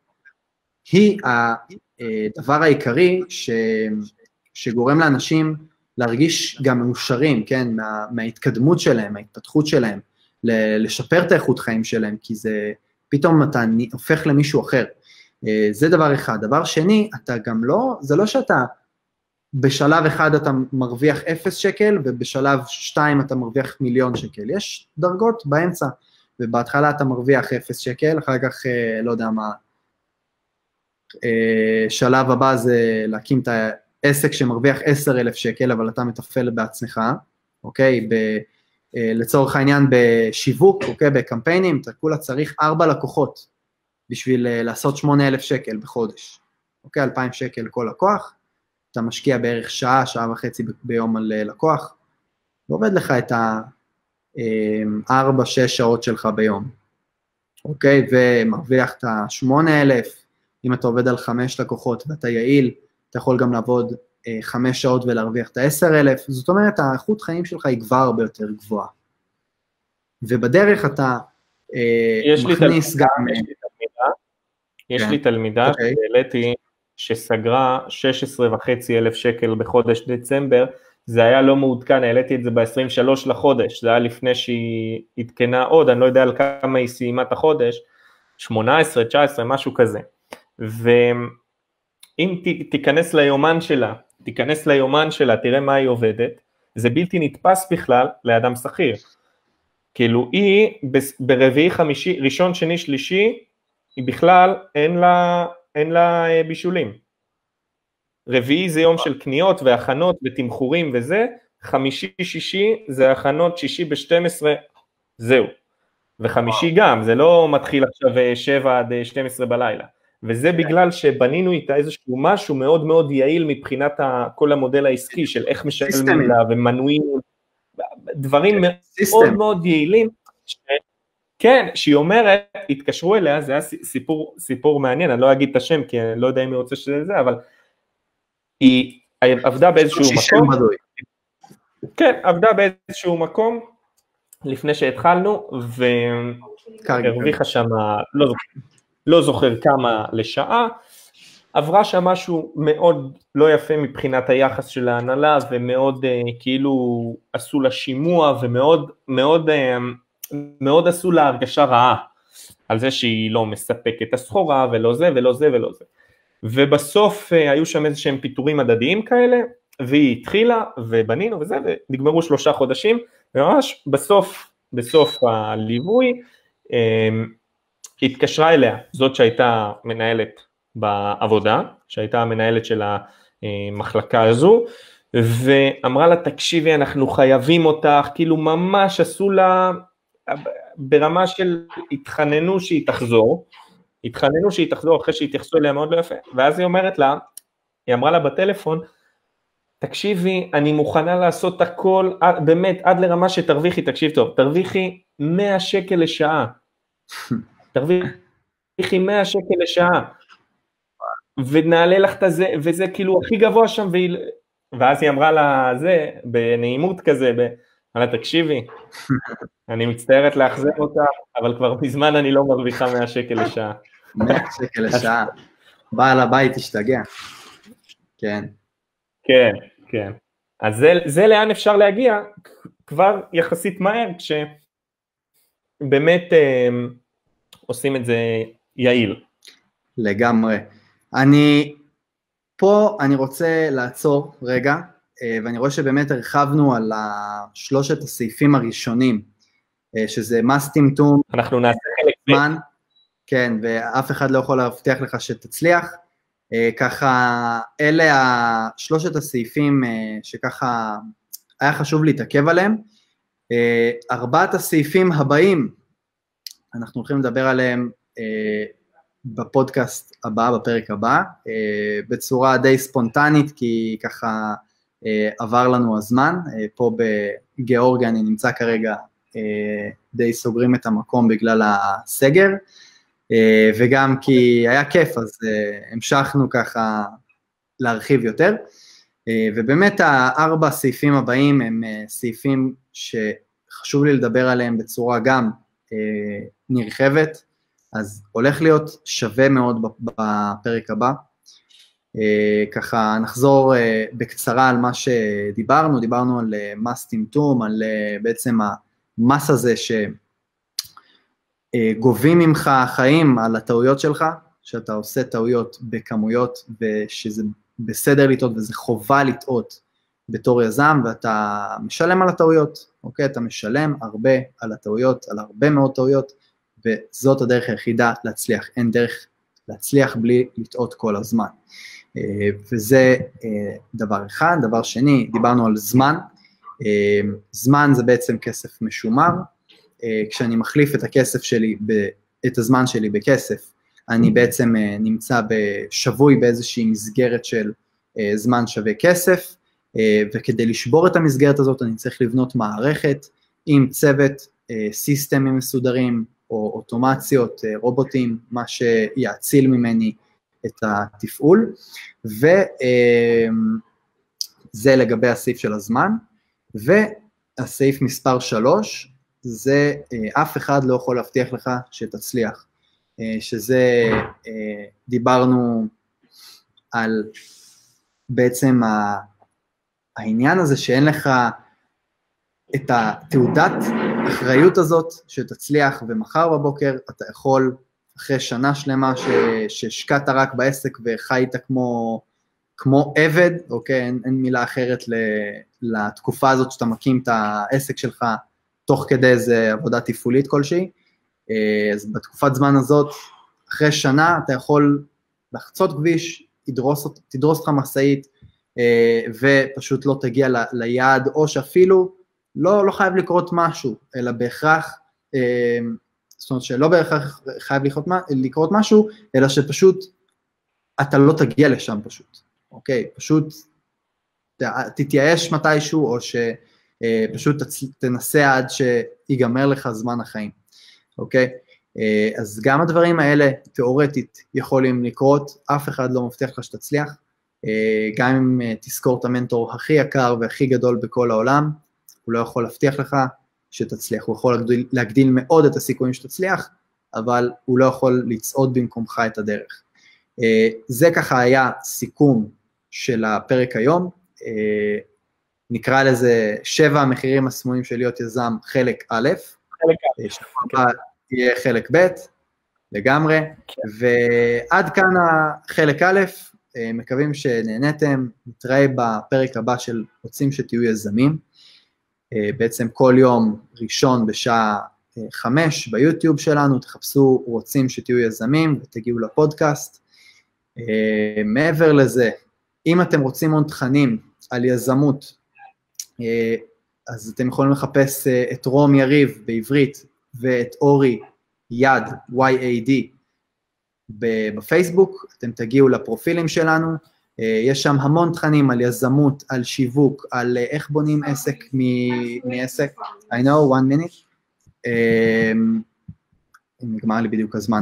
היא הדבר העיקרי ש, שגורם לאנשים להרגיש גם מאושרים, כן, מה, מההתקדמות שלהם, מההתפתחות שלהם, לשפר את האיכות חיים שלהם, כי זה, פתאום אתה הופך למישהו אחר. אה, זה דבר אחד. דבר שני, אתה גם לא, זה לא שאתה בשלב אחד אתה מרוויח אפס שקל, ובשלב שתיים אתה מרוויח מיליון שקל. יש דרגות באמצע, ובהתחלה אתה מרוויח אפס שקל, אחר כך, אה, לא יודע מה, אה, שלב הבא זה להקים את העסק שמרוויח 10,000 שקל, אבל אתה מתפעל בעצמך, אוקיי? ב, לצורך העניין בשיווק, אוקיי? בקמפיינים, אתה כולה צריך 4 לקוחות בשביל אה, לעשות 8,000 שקל בחודש, אוקיי? 2,000 שקל לכל לקוח, אתה משקיע בערך שעה, שעה וחצי ביום על לקוח, ועובד לך את ה-4-6 שעות שלך ביום, אוקיי? ומרוויח את ה-8,000, אם אתה עובד על 5 לקוחות ואתה יעיל, אתה יכול גם לעבוד 5 אה, שעות ולהרוויח את ה-10,000, זאת אומרת, האיכות חיים שלך היא כבר הרבה יותר גבוהה. ובדרך אתה אה, מכניס גם... יש לי תלמידה, יש כן. לי תלמידה אוקיי. שהעליתי, שסגרה 16 וחצי אלף שקל בחודש דצמבר, זה היה לא מעודכן, העליתי את זה ב-23 לחודש, זה היה לפני שהיא עדכנה עוד, אני לא יודע על כמה היא סיימה את החודש, 18, 19, משהו כזה. ואם ת, תיכנס ליומן שלה, תיכנס ליומן שלה, תראה מה היא עובדת, זה בלתי נתפס בכלל לאדם שכיר. כאילו היא ברביעי חמישי, ראשון שני שלישי, היא בכלל אין לה, אין לה אה, בישולים. רביעי זה יום של קניות והכנות ותמחורים וזה, חמישי שישי זה הכנות שישי ב-12, זהו. וחמישי גם, זה לא מתחיל עכשיו 7 אה, עד 12 אה, בלילה. וזה כן. בגלל שבנינו איתה איזשהו משהו מאוד מאוד יעיל מבחינת כל המודל העסקי של איך משלמים לה ומנויים, דברים מאוד מאוד יעילים. ש... כן, שהיא אומרת, התקשרו אליה, זה היה סיפור, סיפור מעניין, אני לא אגיד את השם כי אני לא יודע אם היא רוצה שזה זה, אבל היא עבדה באיזשהו מקום, כן, עבדה באיזשהו מקום לפני שהתחלנו, והרוויחה שם, לא זוכר, לא זוכר כמה לשעה, עברה שם משהו מאוד לא יפה מבחינת היחס של ההנהלה ומאוד uh, כאילו עשו לה שימוע ומאוד מאוד, uh, מאוד עשו לה הרגשה רעה על זה שהיא לא מספקת הסחורה ולא זה ולא זה ולא זה. ובסוף uh, היו שם איזה שהם פיטורים הדדיים כאלה והיא התחילה ובנינו וזה ונגמרו שלושה חודשים וממש בסוף, בסוף הליווי התקשרה אליה, זאת שהייתה מנהלת בעבודה, שהייתה המנהלת של המחלקה הזו, ואמרה לה, תקשיבי, אנחנו חייבים אותך, כאילו ממש עשו לה, ברמה של התחננו שהיא תחזור, התחננו שהיא תחזור אחרי שהתייחסו אליה מאוד לא יפה, ואז היא אומרת לה, היא אמרה לה בטלפון, תקשיבי, אני מוכנה לעשות הכל, באמת, עד לרמה שתרוויחי, תקשיב טוב, תרוויחי 100 שקל לשעה. תרוויחי 100 שקל לשעה, ונעלה לך את הזה, וזה כאילו הכי גבוה שם, והיא... ואז היא אמרה לה זה, בנעימות כזה, ב... אמרה תקשיבי, אני מצטערת לאכזב אותה, אבל כבר מזמן אני לא מרוויחה 100 שקל לשעה. 100 שקל לשעה, בעל הבית השתגע. כן. כן, כן. אז זה, זה לאן אפשר להגיע כבר יחסית מהר, כשבאמת אה, עושים את זה יעיל. לגמרי. אני, פה אני רוצה לעצור רגע, אה, ואני רואה שבאמת הרחבנו על שלושת הסעיפים הראשונים, אה, שזה מס טמטום, אנחנו נעשה חלק זמן, כן, ואף אחד לא יכול להבטיח לך שתצליח. אה, ככה, אלה שלושת הסעיפים שככה היה חשוב להתעכב עליהם. ארבעת הסעיפים הבאים אנחנו הולכים לדבר עליהם אה, בפודקאסט הבא, בפרק הבא, אה, בצורה די ספונטנית, כי ככה אה, עבר לנו הזמן. אה, פה בגיאורגיה אני נמצא כרגע, אה, די סוגרים את המקום בגלל הסגר, אה, וגם כי היה כיף, אז אה, המשכנו ככה להרחיב יותר. אה, ובאמת הארבע הסעיפים הבאים הם אה, סעיפים שחשוב לי לדבר עליהם בצורה גם אה, נרחבת, אז הולך להיות שווה מאוד בפרק הבא. אה, ככה נחזור אה, בקצרה על מה שדיברנו, דיברנו על מס טמטום, על בעצם המס הזה שגובים ממך חיים על הטעויות שלך, שאתה עושה טעויות בכמויות ושזה בסדר לטעות וזה חובה לטעות בתור יזם ואתה משלם על הטעויות, אוקיי? אתה משלם הרבה על הטעויות, על הרבה מאוד טעויות, וזאת הדרך היחידה להצליח, אין דרך להצליח בלי לטעות כל הזמן. וזה דבר אחד. דבר שני, דיברנו על זמן. זמן זה בעצם כסף משומר. כשאני מחליף את הכסף שלי, את הזמן שלי בכסף, אני בעצם נמצא שבוי באיזושהי מסגרת של זמן שווה כסף, וכדי לשבור את המסגרת הזאת אני צריך לבנות מערכת עם צוות, סיסטמים מסודרים, או אוטומציות, רובוטים, מה שיאציל ממני את התפעול, וזה לגבי הסעיף של הזמן, והסעיף מספר 3, זה אף אחד לא יכול להבטיח לך שתצליח, שזה, דיברנו על בעצם העניין הזה שאין לך את התעודת אחריות הזאת שתצליח ומחר בבוקר אתה יכול אחרי שנה שלמה שהשקעת רק בעסק וחיית כמו, כמו עבד, אוקיי, אין, אין מילה אחרת לתקופה הזאת שאתה מקים את העסק שלך תוך כדי איזה עבודה תפעולית כלשהי, אה, אז בתקופת זמן הזאת, אחרי שנה אתה יכול לחצות כביש, תדרוס, תדרוס לך משאית אה, ופשוט לא תגיע ל, ליעד, או שאפילו לא, לא חייב לקרות משהו, אלא בהכרח אה, זאת אומרת שלא בהכרח חייב לקרות, לקרות משהו, אלא שפשוט אתה לא תגיע לשם פשוט, אוקיי? פשוט תתייאש מתישהו, או שפשוט תנסה עד שיגמר לך זמן החיים, אוקיי? אז גם הדברים האלה תיאורטית יכולים לקרות, אף אחד לא מבטיח לך שתצליח, גם אם תזכור את המנטור הכי יקר והכי גדול בכל העולם, הוא לא יכול להבטיח לך שתצליח, הוא יכול להגדיל, להגדיל מאוד את הסיכויים שתצליח, אבל הוא לא יכול לצעוד במקומך את הדרך. אה, זה ככה היה סיכום של הפרק היום, אה, נקרא לזה שבע המחירים הסמויים של להיות יזם חלק א', חלק א', שבוע הבא יהיה חלק ב', לגמרי, כן. ועד כאן החלק א', אה, מקווים שנהניתם, נתראה בפרק הבא של רוצים שתהיו יזמים. אה, בעצם כל יום ראשון בשעה אה, חמש ביוטיוב שלנו, תחפשו רוצים שתהיו יזמים ותגיעו לפודקאסט. אה, מעבר לזה, אם אתם רוצים עוד תכנים על יזמות, אז אתם יכולים לחפש את רום יריב בעברית ואת אורי יד, YAD, בפייסבוק, אתם תגיעו לפרופילים שלנו, יש שם המון תכנים על יזמות, על שיווק, על אה, איך בונים עסק מעסק. I know, one minute. אמ, נגמר לי בדיוק הזמן.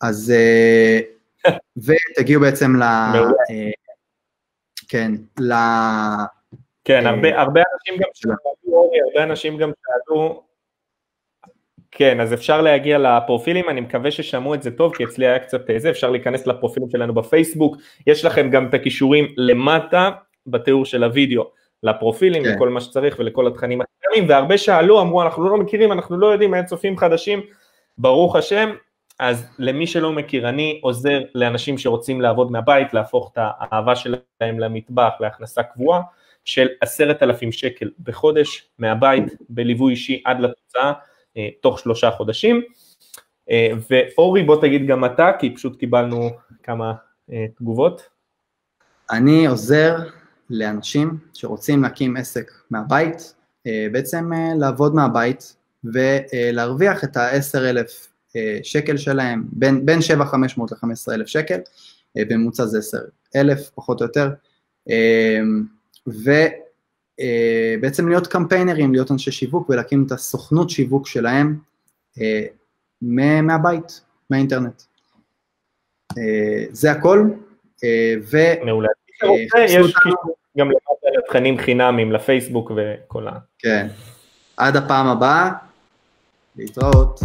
אז, אה, ותגיעו בעצם ל... כן, ל... כן, הרבה אנשים גם שאלו, הרבה אנשים גם שאלו, כן, אז אפשר להגיע לפרופילים, אני מקווה ששמעו את זה טוב, כי אצלי היה קצת זה, אפשר להיכנס לפרופילים שלנו בפייסבוק, יש לכם גם את הכישורים למטה בתיאור של הוידאו, לפרופילים כן. וכל מה שצריך ולכל התכנים הקיימים, והרבה שאלו, אמרו, אנחנו לא מכירים, אנחנו לא יודעים, אין צופים חדשים, ברוך השם, אז למי שלא מכיר, אני עוזר לאנשים שרוצים לעבוד מהבית, להפוך את האהבה שלהם למטבח להכנסה קבועה, של עשרת אלפים שקל בחודש מהבית, בליווי אישי עד לתוצאה. אה, תוך שלושה חודשים. אה, ואורי בוא תגיד גם אתה, כי פשוט קיבלנו כמה אה, תגובות. אני עוזר לאנשים שרוצים להקים עסק מהבית, בעצם לעבוד מהבית ולהרוויח את ה-10,000 שקל שלהם, בין, בין 7,500 ל-15,000 שקל, בממוצע זה 10,000 פחות או יותר, ו... אה, בעצם להיות קמפיינרים, להיות אנשי שיווק ולהקים את הסוכנות שיווק שלהם אה, מהבית, מהאינטרנט. אה, זה הכל. ו... מעולה. יש גם למטה לתכנים חינמים לפייסבוק וכל ה... כן. עד הפעם הבאה, להתראות.